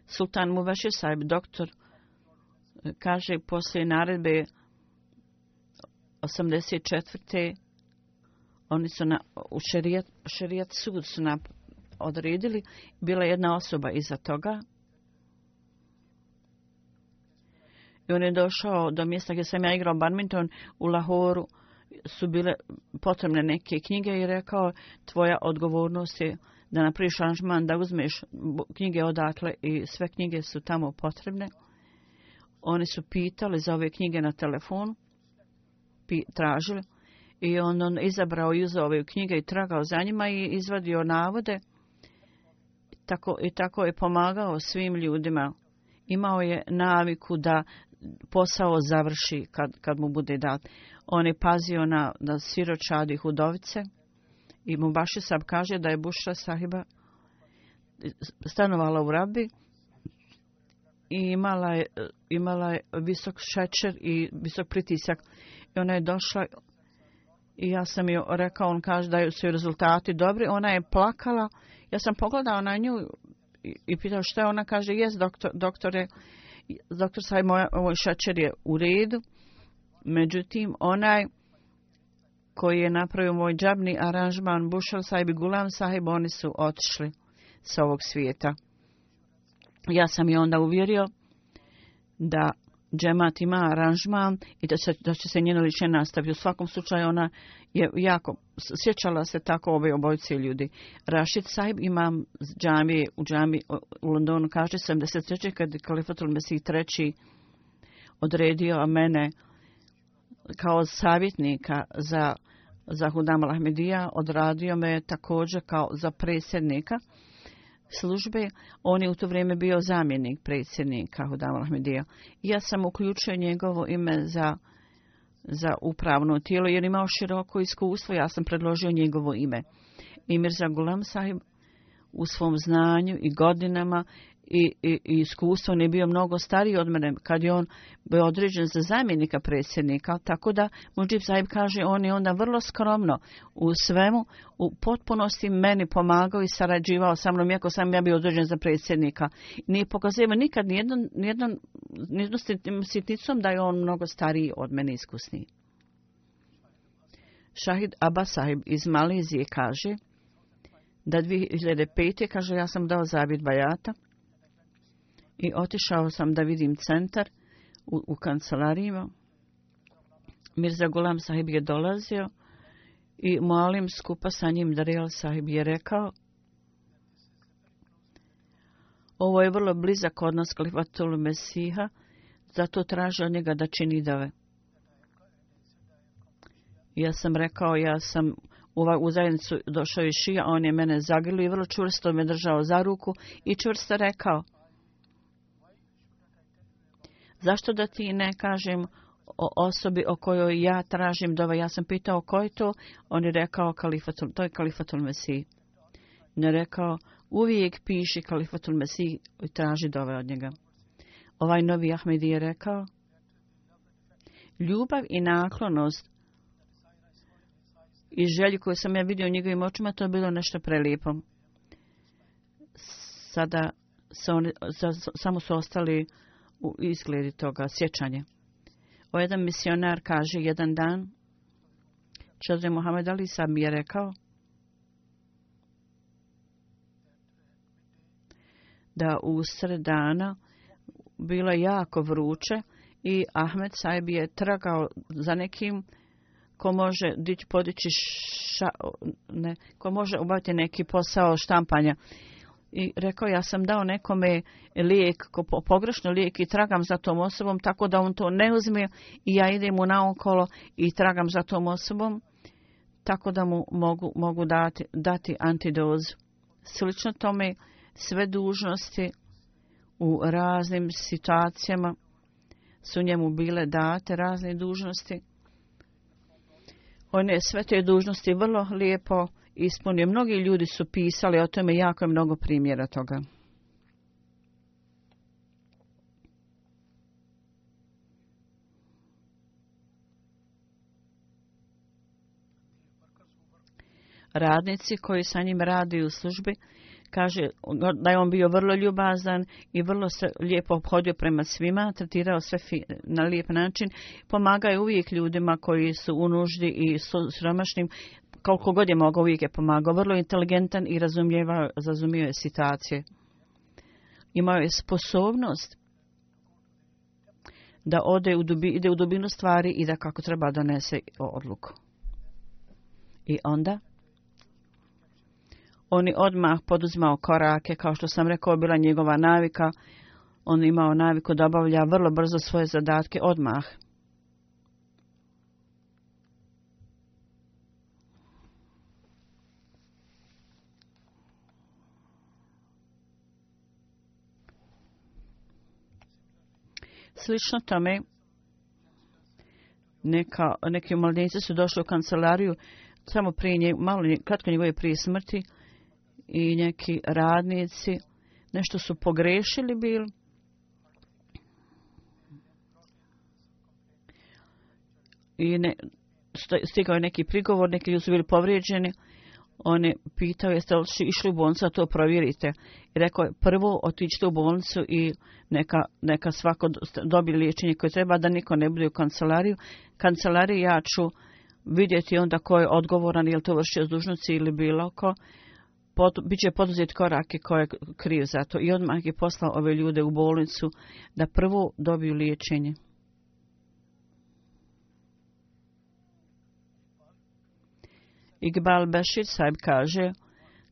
Sultan Mubashir Sahib, doktor, kaže poslije naredbe 1984. oni su na, u šerijat, sud su na, odredili. Bila je jedna osoba iza toga. I on je došao do mjesta gdje sam ja igrao badminton u Lahoru. Su bile potrebne neke knjige i rekao tvoja odgovornost je da napriješ aranžman, da uzmeš knjige odakle i sve knjige su tamo potrebne. Oni su pitali za ove knjige na telefonu tražili i on, on izabrao i uzeo ove knjige i tragao za njima i izvadio navode. Tako, I tako je pomagao svim ljudima. Imao je naviku da posao završi kad, kad mu bude dat. On je pazio na, na siročadi hudovice i mu baš sam kaže da je Buša sahiba stanovala u rabi i imala je, imala je visok šećer i visok pritisak i ona je došla i ja sam joj rekao, on kaže da su rezultati dobri. Ona je plakala. Ja sam pogledao na nju i, pitao što je ona kaže, jes doktor, doktore, doktor saj moj, moj šećer je u redu. Međutim, onaj koji je napravio moj džabni aranžman bušal, saj bi Gulam sahib, oni su otišli sa ovog svijeta. Ja sam je onda uvjerio da džemat ima aranžman i da, se, da će se njeno liče nastavi. U svakom slučaju ona je jako, sjećala se tako ove obojci ljudi. Rašid Saib imam džami, u džami u Londonu, kaže 73. kad Kalifatul Mesih treći odredio mene kao savjetnika za, za Hudam Ahmedija, odradio me također kao za predsjednika službe. On je u to vrijeme bio zamjenik predsjednika Hudamal Ahmedija. Ja sam uključio njegovo ime za, za upravno tijelo jer imao široko iskustvo. Ja sam predložio njegovo ime. Imir za Gulam sahib u svom znanju i godinama i, i, iskustvo, on je bio mnogo stariji od mene kad je on bio određen za zamjenika predsjednika, tako da Mujib Zaib kaže on je onda vrlo skromno u svemu, u potpunosti meni pomagao i sarađivao sa mnom, iako sam ja bio određen za predsjednika. Nije pokazivao nikad nijednom, nijednom, sitnicom da je on mnogo stariji od mene iskusniji. Šahid Abba Sahib iz Malizije kaže da 2005. kaže ja sam dao zabit Bajata i otišao sam da vidim centar u, u kancelarijima. Mirza Gulam sahib je dolazio i molim skupa sa njim real sahib je rekao ovo je vrlo blizak odnos Klifatul Mesiha, zato traže od njega da čini dave. Ja sam rekao, ja sam u, zajednicu došao i šija, on je mene zagrilo i vrlo čvrsto me držao za ruku i čvrsto rekao, Zašto da ti ne kažem o osobi o kojoj ja tražim dova Ja sam pitao koji to, on je rekao kalifatul, to je kalifatul Mesih. On je rekao uvijek piši kalifatul Mesih i traži dove ovaj od njega. Ovaj novi Ahmedi je rekao ljubav i naklonost i želju koju sam ja vidio u njegovim očima, to je bilo nešto prelijepo. Sada samo su ostali u izgledi toga sjećanja. O jedan misionar kaže jedan dan, Čadri Mohamed Ali sam je rekao, da u sred dana bilo jako vruće i Ahmed Saib je tragao za nekim ko može dići podići ša, ne, ko može obaviti neki posao štampanja i rekao ja sam dao nekome lijek, pogrešno lijek i tragam za tom osobom tako da on to ne uzme i ja idem mu naokolo i tragam za tom osobom tako da mu mogu, mogu dati, dati antidozu. Slično tome sve dužnosti u raznim situacijama su njemu bile date razne dužnosti. On je sve te dužnosti vrlo lijepo ispunio. Mnogi ljudi su pisali o tome, jako je mnogo primjera toga. Radnici koji sa njim radi u službi kaže da je on bio vrlo ljubazan i vrlo se lijepo obhodio prema svima, tretirao sve na lijep način, pomagao uvijek ljudima koji su u nuždi i su koliko god je mogao, uvijek je pomagao. Vrlo inteligentan i razumio je situacije. Imao je sposobnost da ode u ide u dubinu stvari i da kako treba donese odluku. I onda on je odmah poduzimao korake, kao što sam rekao, bila njegova navika. On je imao naviku da obavlja vrlo brzo svoje zadatke odmah. Slično tome, neka, neki mladinci su došli u kancelariju samo prije nje, malo, kratko njegove prije smrti i neki radnici nešto su pogrešili bili. I ne, stigao je neki prigovor, neki ljudi su bili povrijeđeni on je pitao jeste li išli u bolnicu da to provjerite. I rekao je prvo otičite u bolnicu i neka, neka svako dobije liječenje koje treba da niko ne bude u kancelariju. Kancelariju ja ću vidjeti onda ko je odgovoran, je li to vršio dužnosti ili bilo ko. Pot, biće poduzet korake koje je kriv za to. I odmah je poslao ove ljude u bolnicu da prvo dobiju liječenje. Iqbal Bashir Saib kaže,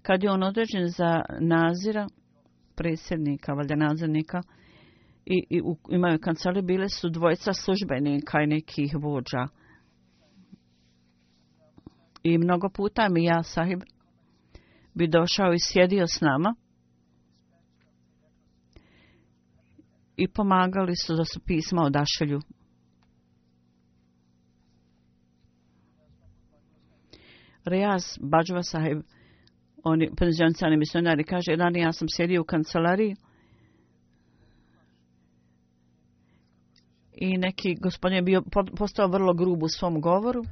kad je on određen za nazira, predsjednika, valjda nazirnika, i, i u, imaju kancelje, bile su dvojica službenika i nekih vođa. I mnogo puta mi ja sahib bi došao i sjedio s nama. I pomagali su da su pisma odašelju Rejas, Bađva sahib, oni je misionari kaže, jedan ja sam sjedio u kancelariji i neki gospodin je bio, postao vrlo grub u svom govoru.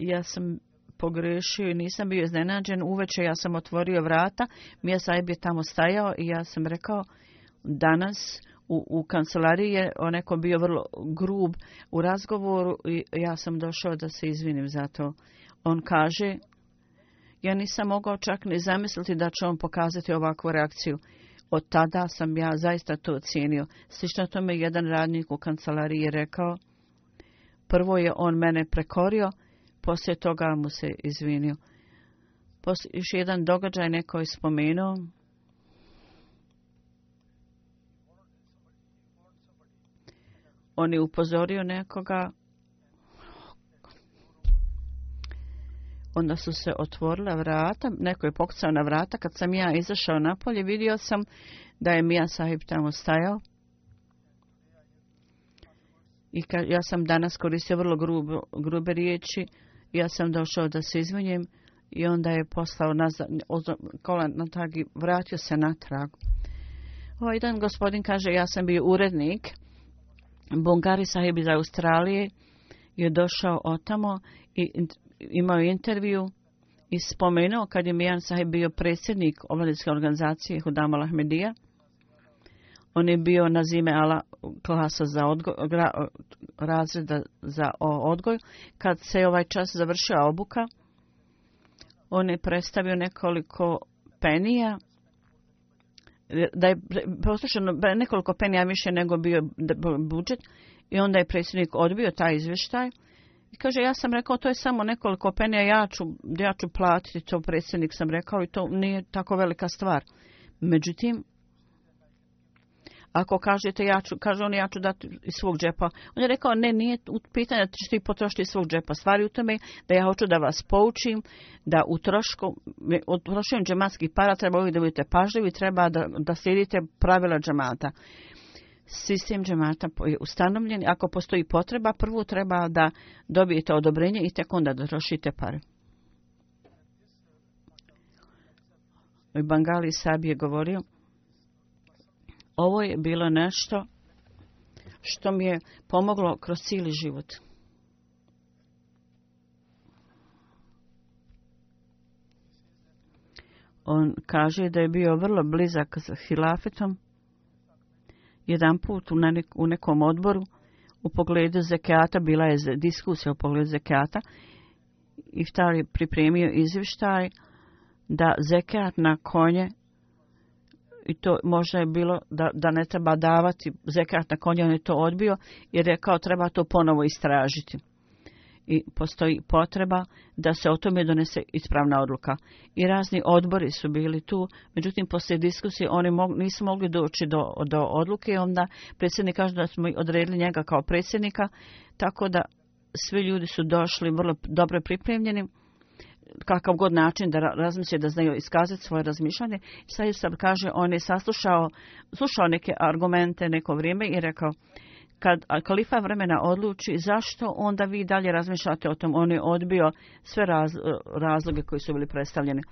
Ja sam pogrešio i nisam bio iznenađen. Uveče ja sam otvorio vrata, Mija Sahib je tamo stajao i ja sam rekao, danas u, u kancelariji je oneko bio vrlo grub u razgovoru i ja sam došao da se izvinim za to. On kaže, ja nisam mogao čak ni zamisliti da će on pokazati ovakvu reakciju. Od tada sam ja zaista to ocijenio. Slično tome jedan radnik u kancelariji rekao, prvo je on mene prekorio, poslije toga mu se izvinio. Poslije, još jedan događaj neko je spomenuo, On je upozorio nekoga. Onda su se otvorila vrata. Neko je pokucao na vrata. Kad sam ja izašao napolje, vidio sam da je Mija Sahib tamo stajao. I ja sam danas koristio vrlo grube riječi. Ja sam došao da se izvinjem i onda je poslao nazad, kolan na i vratio se natrag. Ovaj dan gospodin kaže, ja sam bio urednik Bungari sahib iz Australije je došao otamo i imao intervju i spomenuo kad je Mijan Sahib bio predsjednik omladinske organizacije Hudama Lahmedija. On je bio na zime ala klasa za odgoj, razreda za odgoj. Kad se ovaj čas završila obuka, on je predstavio nekoliko penija da je poslušano nekoliko penija više nego bio budžet i onda je predsjednik odbio taj izvještaj. I kaže, ja sam rekao, to je samo nekoliko penija, ja ću, ja ću platiti to, predsjednik sam rekao i to nije tako velika stvar. Međutim, ako kažete, ja ću, kaže on, ja ću dati iz svog džepa. On je rekao, ne, nije pitanje da ćete ti potrošiti svog džepa. Stvari u tome da ja hoću da vas poučim, da u trošku, džematskih para treba uvijek da budete pažljivi, treba da, da slijedite pravila džemata sistem džemata je ustanovljen. Ako postoji potreba, prvo treba da dobijete odobrenje i tek onda da trošite pare. Bangali Sabi je govorio, ovo je bilo nešto što mi je pomoglo kroz cijeli život. On kaže da je bio vrlo blizak sa hilafetom. Jedan put u nekom odboru u pogledu zekijata bila je diskusija u pogledu zekijata. i je pripremio izvještaj da zekijat na konje i to možda je bilo da, da ne treba davati zekat na konja, on je to odbio jer je kao treba to ponovo istražiti. I postoji potreba da se o tome donese ispravna odluka. I razni odbori su bili tu, međutim poslije diskusije oni nisu mogli doći do, do odluke i onda predsjednik kaže da smo odredili njega kao predsjednika, tako da svi ljudi su došli vrlo dobro pripremljeni kakav god način da razmišlja, da znaju iskazati svoje razmišljanje. I kaže, on je saslušao, slušao neke argumente neko vrijeme i rekao, kad kalifa vremena odluči, zašto onda vi dalje razmišljate o tom? On je odbio sve razloge koji su bili predstavljeni.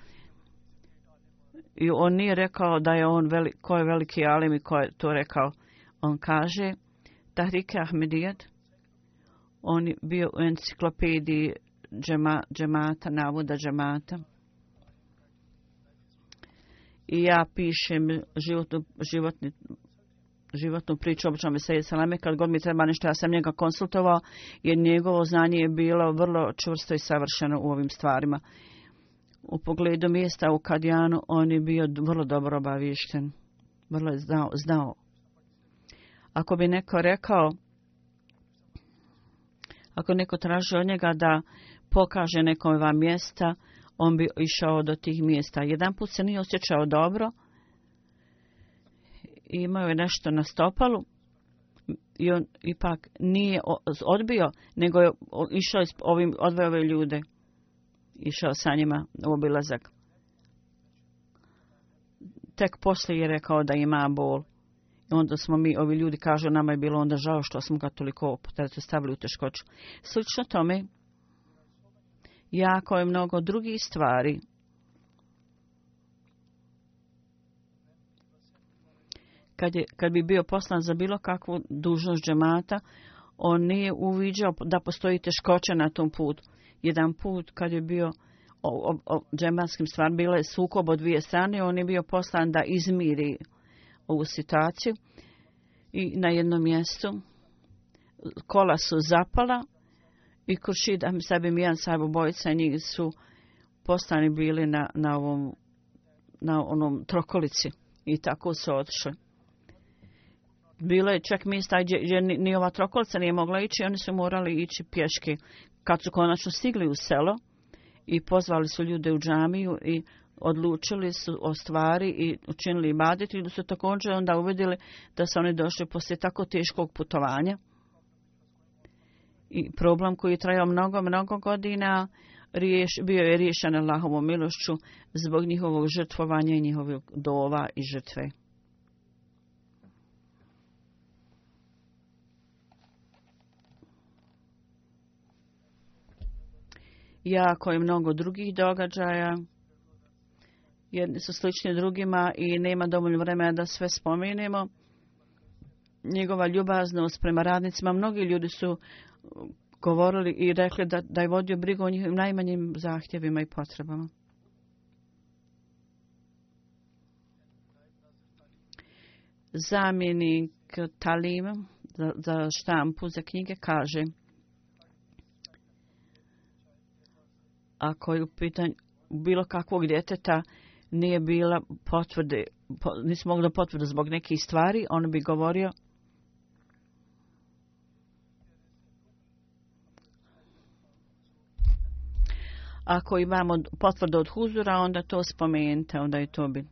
I on nije rekao da je on veli, ko je veliki alim i ko je to rekao. On kaže, Tahrike Ahmedijad on je bio u enciklopediji džema, džemata, navoda džemata. I ja pišem životnu, životni životnu priču obično Meseje Saleme, kad god mi treba nešto, ja sam njega konsultovao, jer njegovo znanje je bilo vrlo čvrsto i savršeno u ovim stvarima. U pogledu mjesta u Kadijanu, on je bio vrlo dobro obavišten, vrlo je znao, znao. Ako bi neko rekao, ako neko traži od njega da pokaže vam mjesta, on bi išao do tih mjesta. Jedan put se nije osjećao dobro, imao je nešto na stopalu i on ipak nije odbio, nego je išao s ovim, odveo ove ljude. Išao sa njima u obilazak. Tek poslije je rekao da ima bol. onda smo mi, ovi ljudi kažu, nama je bilo onda žao što smo ga toliko stavili u teškoću. Slično tome, jako je mnogo drugih stvari. Kad, je, kad bi bio poslan za bilo kakvu dužnost džemata, on nije uviđao da postoji teškoća na tom putu. Jedan put kad je bio o, o, o džematskim stvarima, bilo je sukob od dvije strane, on je bio poslan da izmiri ovu situaciju i na jednom mjestu kola su zapala i Kuršid Sabim i Ansab, obojica njih su postani bili na, na, ovom, na onom trokolici i tako su otišli. Bilo je čak mjesta gdje ni ova trokolica nije mogla ići, oni su morali ići pješke. Kad su konačno stigli u selo i pozvali su ljude u džamiju i odlučili su o stvari i učinili baditi, i su također onda uvidjeli da su oni došli poslije tako teškog putovanja i problem koji je trajao mnogo, mnogo godina riješ, bio je riješen Allahovom milošću zbog njihovog žrtvovanja i njihovog dova i žrtve. Jako je mnogo drugih događaja. Jedni su slični drugima i nema dovoljno vremena da sve spomenemo njegova ljubaznost prema radnicima. Mnogi ljudi su govorili i rekli da, da je vodio brigu o njihovim najmanjim zahtjevima i potrebama. Zamjenik Talima za, za štampu, za knjige, kaže ako je u pitanju bilo kakvog djeteta nije bila potvrde, po, nismo mogli potvrde zbog nekih stvari, on bi govorio Ako imamo potvrdu od huzura, onda to spomenite, onda je to bilo.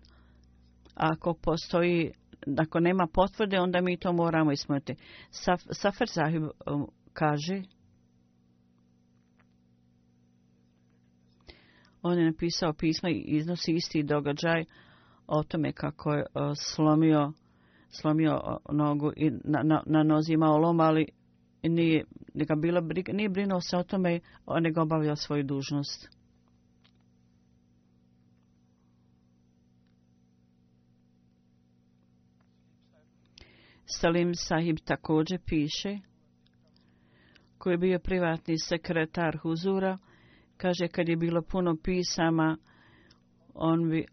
Ako postoji, ako nema potvrde, onda mi to moramo ismrti. Saf, Safer Zahib um, kaže, on je napisao pismo i iznosi isti događaj o tome kako je uh, slomio, slomio uh, nogu i na, na, na nozi imao lom, ali nije nego nije brinuo se o tome, nego obavljao svoju dužnost. Salim Sahib također piše, koji je bio privatni sekretar Huzura, kaže kad je bilo puno pisama, on bi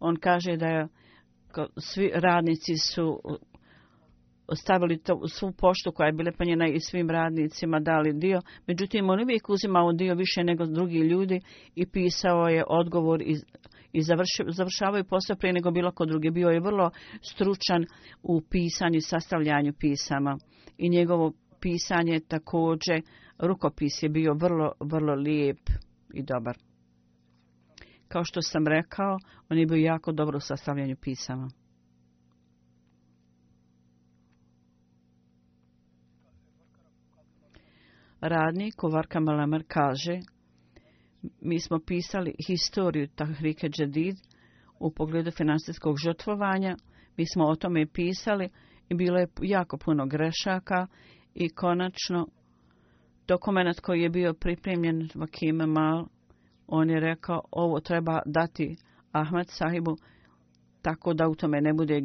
on kaže da je, svi radnici su ostavili to, svu poštu koja je bila panjena i svim radnicima dali dio. Međutim, on uvijek uzimao dio više nego drugi ljudi i pisao je odgovor i završi, završavao je posao prije nego bilo ko drugi. Bio je vrlo stručan u pisanju i sastavljanju pisama i njegovo pisanje također, rukopis je bio vrlo, vrlo lijep i dobar. Kao što sam rekao, on je bio jako dobro u sastavljanju pisama. radnik Kovar Malamar kaže mi smo pisali historiju Tahrike Džedid u pogledu financijskog žrtvovanja. Mi smo o tome pisali i bilo je jako puno grešaka i konačno dokument koji je bio pripremljen Vakime Mal, on je rekao ovo treba dati Ahmad sahibu tako da u tome ne bude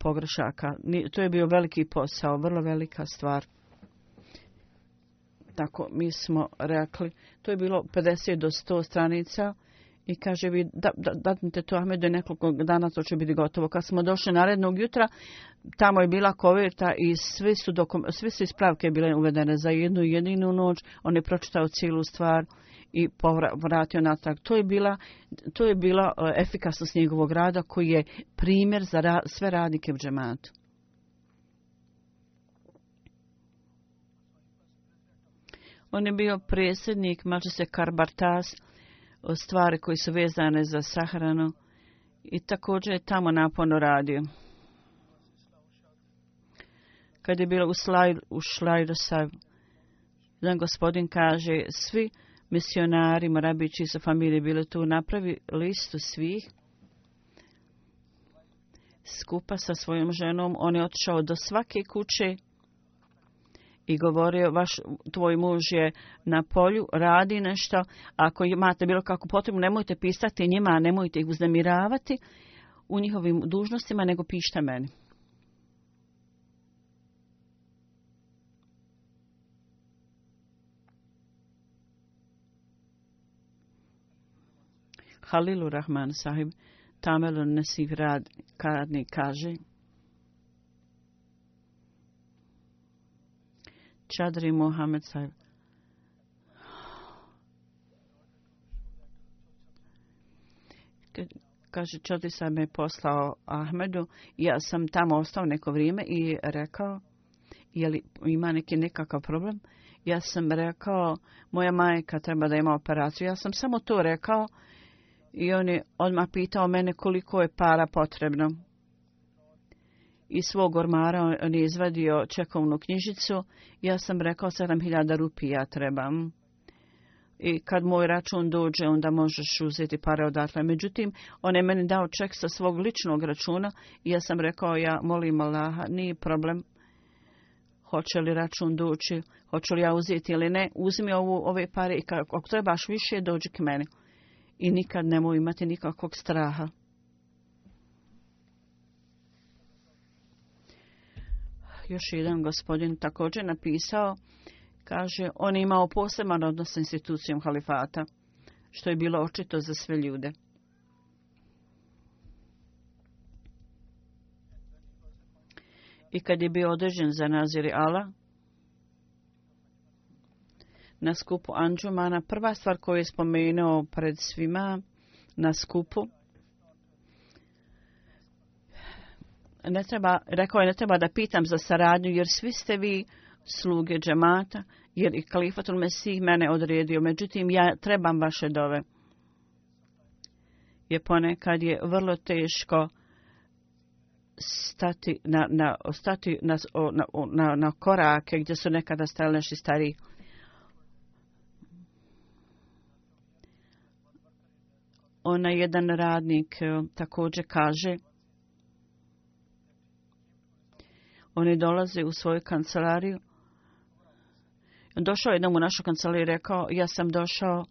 pogrešaka. To je bio veliki posao, vrlo velika stvar tako mi smo rekli. To je bilo 50 do 100 stranica i kaže vi da, da, te to Ahmedu nekoliko dana to će biti gotovo. Kad smo došli narednog jutra, tamo je bila koverta i sve su, ispravke bile uvedene za jednu jedinu noć. On je pročitao cijelu stvar i vratio natrag. To je bila, to je e, efikasnost njegovog rada koji je primjer za sve radnike u džematu. On je bio predsjednik se Karbartas o stvari koji su vezane za Sahranu i također je tamo napono radio. Kad je bilo u, slajdu u jedan gospodin kaže, svi misionari, morabići sa familije bili tu, napravi listu svih. Skupa sa svojom ženom, on je otišao do svake kuće i govorio, vaš, tvoj muž je na polju, radi nešto, ako imate bilo kakvu potrebu, nemojte pisati njima, nemojte ih uznemiravati u njihovim dužnostima, nego pišite meni. Halilu Rahman sahib Tamelu Rad Radni kaže Čadri Mohamed Sahib. Kaže, Čadri sam me poslao Ahmedu. Ja sam tamo ostao neko vrijeme i rekao, je li ima neki nekakav problem? Ja sam rekao, moja majka treba da ima operaciju. Ja sam samo to rekao i on je odmah pitao mene koliko je para potrebno iz svog ormara on je izvadio čekovnu knjižicu. Ja sam rekao 7000 rupija trebam. I kad moj račun dođe, onda možeš uzeti pare odatle. Međutim, on je meni dao ček sa svog ličnog računa i ja sam rekao, ja molim Allaha, nije problem. Hoće li račun doći, hoću li ja uzeti ili ne, uzmi ovu, ove pare i kako trebaš više, dođi k meni. I nikad nemoj imati nikakvog straha. još jedan gospodin također napisao, kaže, on je imao poseban odnos sa institucijom halifata, što je bilo očito za sve ljude. I kad je bio određen za Naziri Ala, na skupu Anđumana, prva stvar koju je spomenuo pred svima na skupu, ne treba, rekao je, ne treba da pitam za saradnju, jer svi ste vi sluge džemata, jer i kalifatul Mesih mene odredio. Međutim, ja trebam vaše dove. Je ponekad je vrlo teško stati na, na, stati na, na korake gdje su nekada stali naši stariji. Ona jedan radnik e, također kaže Oni dolaze u svoju kancelariju. Došao jednom u našu kancelariju i rekao, ja sam došao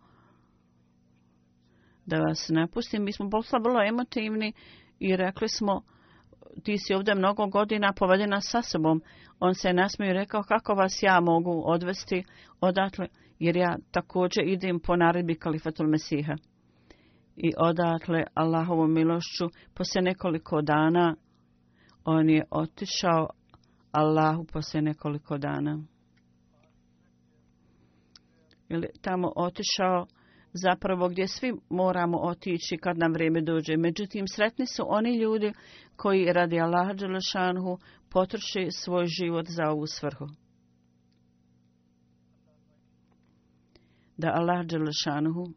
da vas napustim. Mi smo posla vrlo emotivni i rekli smo, ti si ovdje mnogo godina povedena sa sobom. On se nasmio i rekao, kako vas ja mogu odvesti odatle, jer ja također idem po naredbi kalifatul Mesiha. I odatle, Allahovom milošću, poslije nekoliko dana, on je otišao, Allahu poslije nekoliko dana. Jer tamo otišao zapravo gdje svi moramo otići kad nam vrijeme dođe. Međutim, sretni su oni ljudi koji radi Allaha Đelešanhu potrši svoj život za ovu svrhu. Da Allah Đelešanhu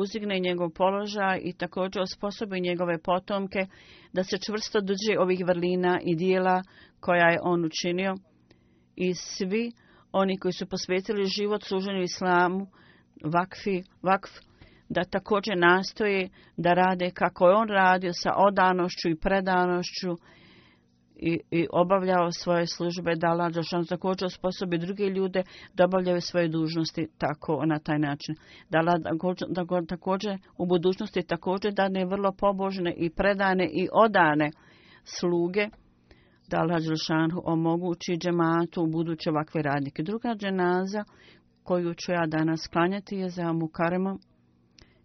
uzigne njegov položaj i također osposobi njegove potomke da se čvrsto drže ovih vrlina i dijela koja je on učinio. I svi oni koji su posvetili život služenju islamu, vakfi, vakf, da također nastoje da rade kako je on radio sa odanošću i predanošću i, i obavljao svoje službe, da Allah Đelšanu također osposobi druge ljude da obavljaju svoje dužnosti tako na taj način. Da Allah također u budućnosti također dane vrlo pobožne i predane i odane sluge da Allah omogući džematu u buduće ovakve radnike. Druga dženaza koju ću ja danas klanjati je za Mukarema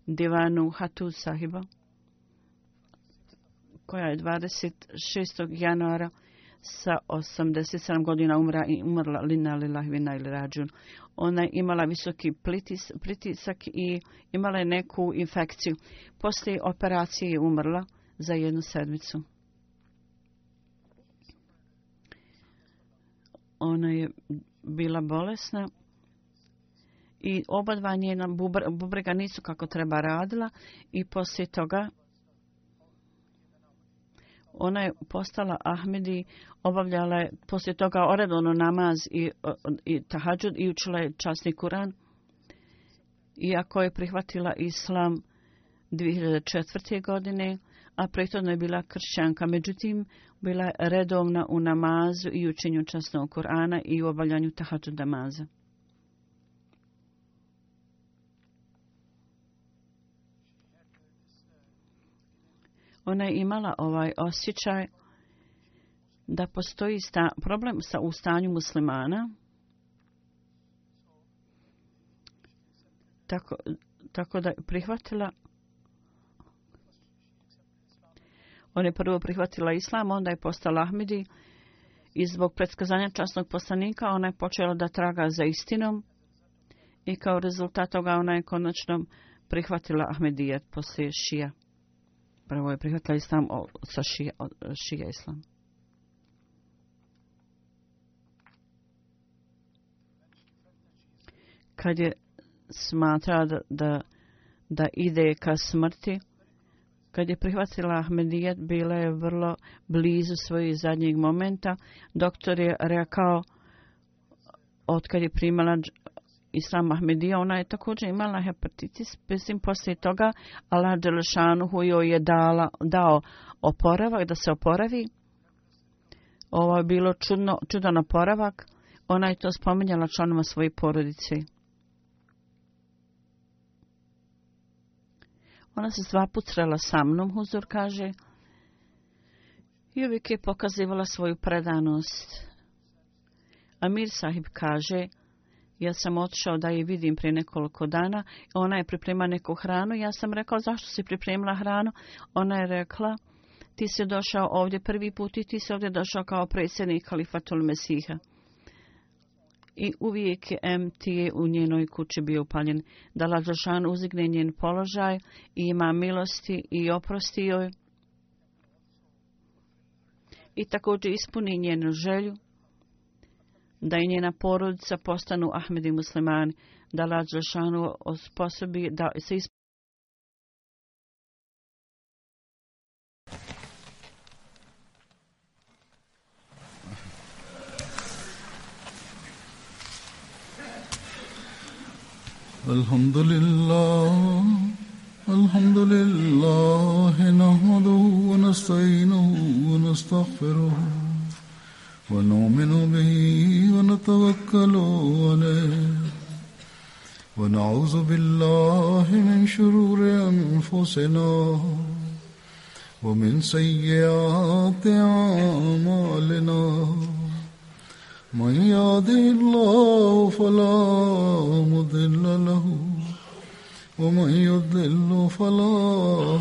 Divanu Hatu sahiba koja je 26. januara sa 87 godina umra i umrla Lina Lilahvina ili Rađun. Ona je imala visoki plitis, pritisak i imala je neku infekciju. Poslije operacije je umrla za jednu sedmicu. Ona je bila bolesna i oba dva njena bubrega nisu kako treba radila i poslije toga ona je postala Ahmedi, obavljala je poslije toga oredovno namaz i, i tahadžud i učila je časni Kuran. Iako je prihvatila islam 2004. godine, a prethodno je bila kršćanka. Međutim, bila je redovna u namazu i učenju časnog Korana i u obavljanju tahadžud namaza. Ona je imala ovaj osjećaj da postoji problem sa u stanju muslimana. Tako, tako da je prihvatila Ona je prvo prihvatila islam, onda je postala Ahmidi i zbog predskazanja časnog poslanika ona je počela da traga za istinom i kao rezultat toga ona je konačno prihvatila Ahmedijet poslije šija prvo je prihvatila islam sa šija, islam. Kad je smatra da, da, ide ka smrti, kad je prihvatila Ahmedijat, bila je vrlo blizu svojih zadnjih momenta. Doktor je rekao, od kad je primala Islam Mahmedija, ona je također imala hepatitis, mislim poslije toga Allah Đelešanuhu joj je dala, dao oporavak, da se oporavi. Ovo je bilo čudno, čudan oporavak. Ona je to spomenjala članima svoje porodice. Ona se dva put srela sa mnom, Huzur kaže. I uvijek je pokazivala svoju predanost. Amir sahib kaže, ja sam otišao da je vidim prije nekoliko dana. Ona je priprema neku hranu. Ja sam rekao, zašto si pripremila hranu? Ona je rekla, ti si došao ovdje prvi put i ti si ovdje došao kao predsjednik Kalifatul Mesiha. I uvijek je MT u njenoj kući bio upaljen. Da Lađošan uzigne njen položaj i ima milosti i oprosti joj. I također ispuni njenu želju da i njena porodica postanu Ahmedi muslimani, da Allah Žešanu osposobi da se ispravljaju. الحمد لله الحمد لله نحمده ونستعينه ونستغفره ونؤمن به ونتوكل عليه ونعوذ بالله من شرور انفسنا ومن سيئات اعمالنا من يهده الله فلا مضل له ومن يضل فلا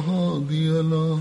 هادي له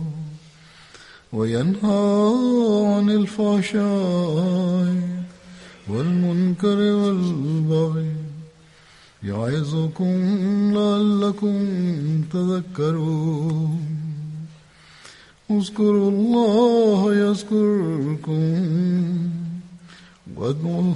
وينهى عن الفحشاء والمنكر والبغي يعظكم لعلكم تذكرون اذكروا الله يذكركم وادعوه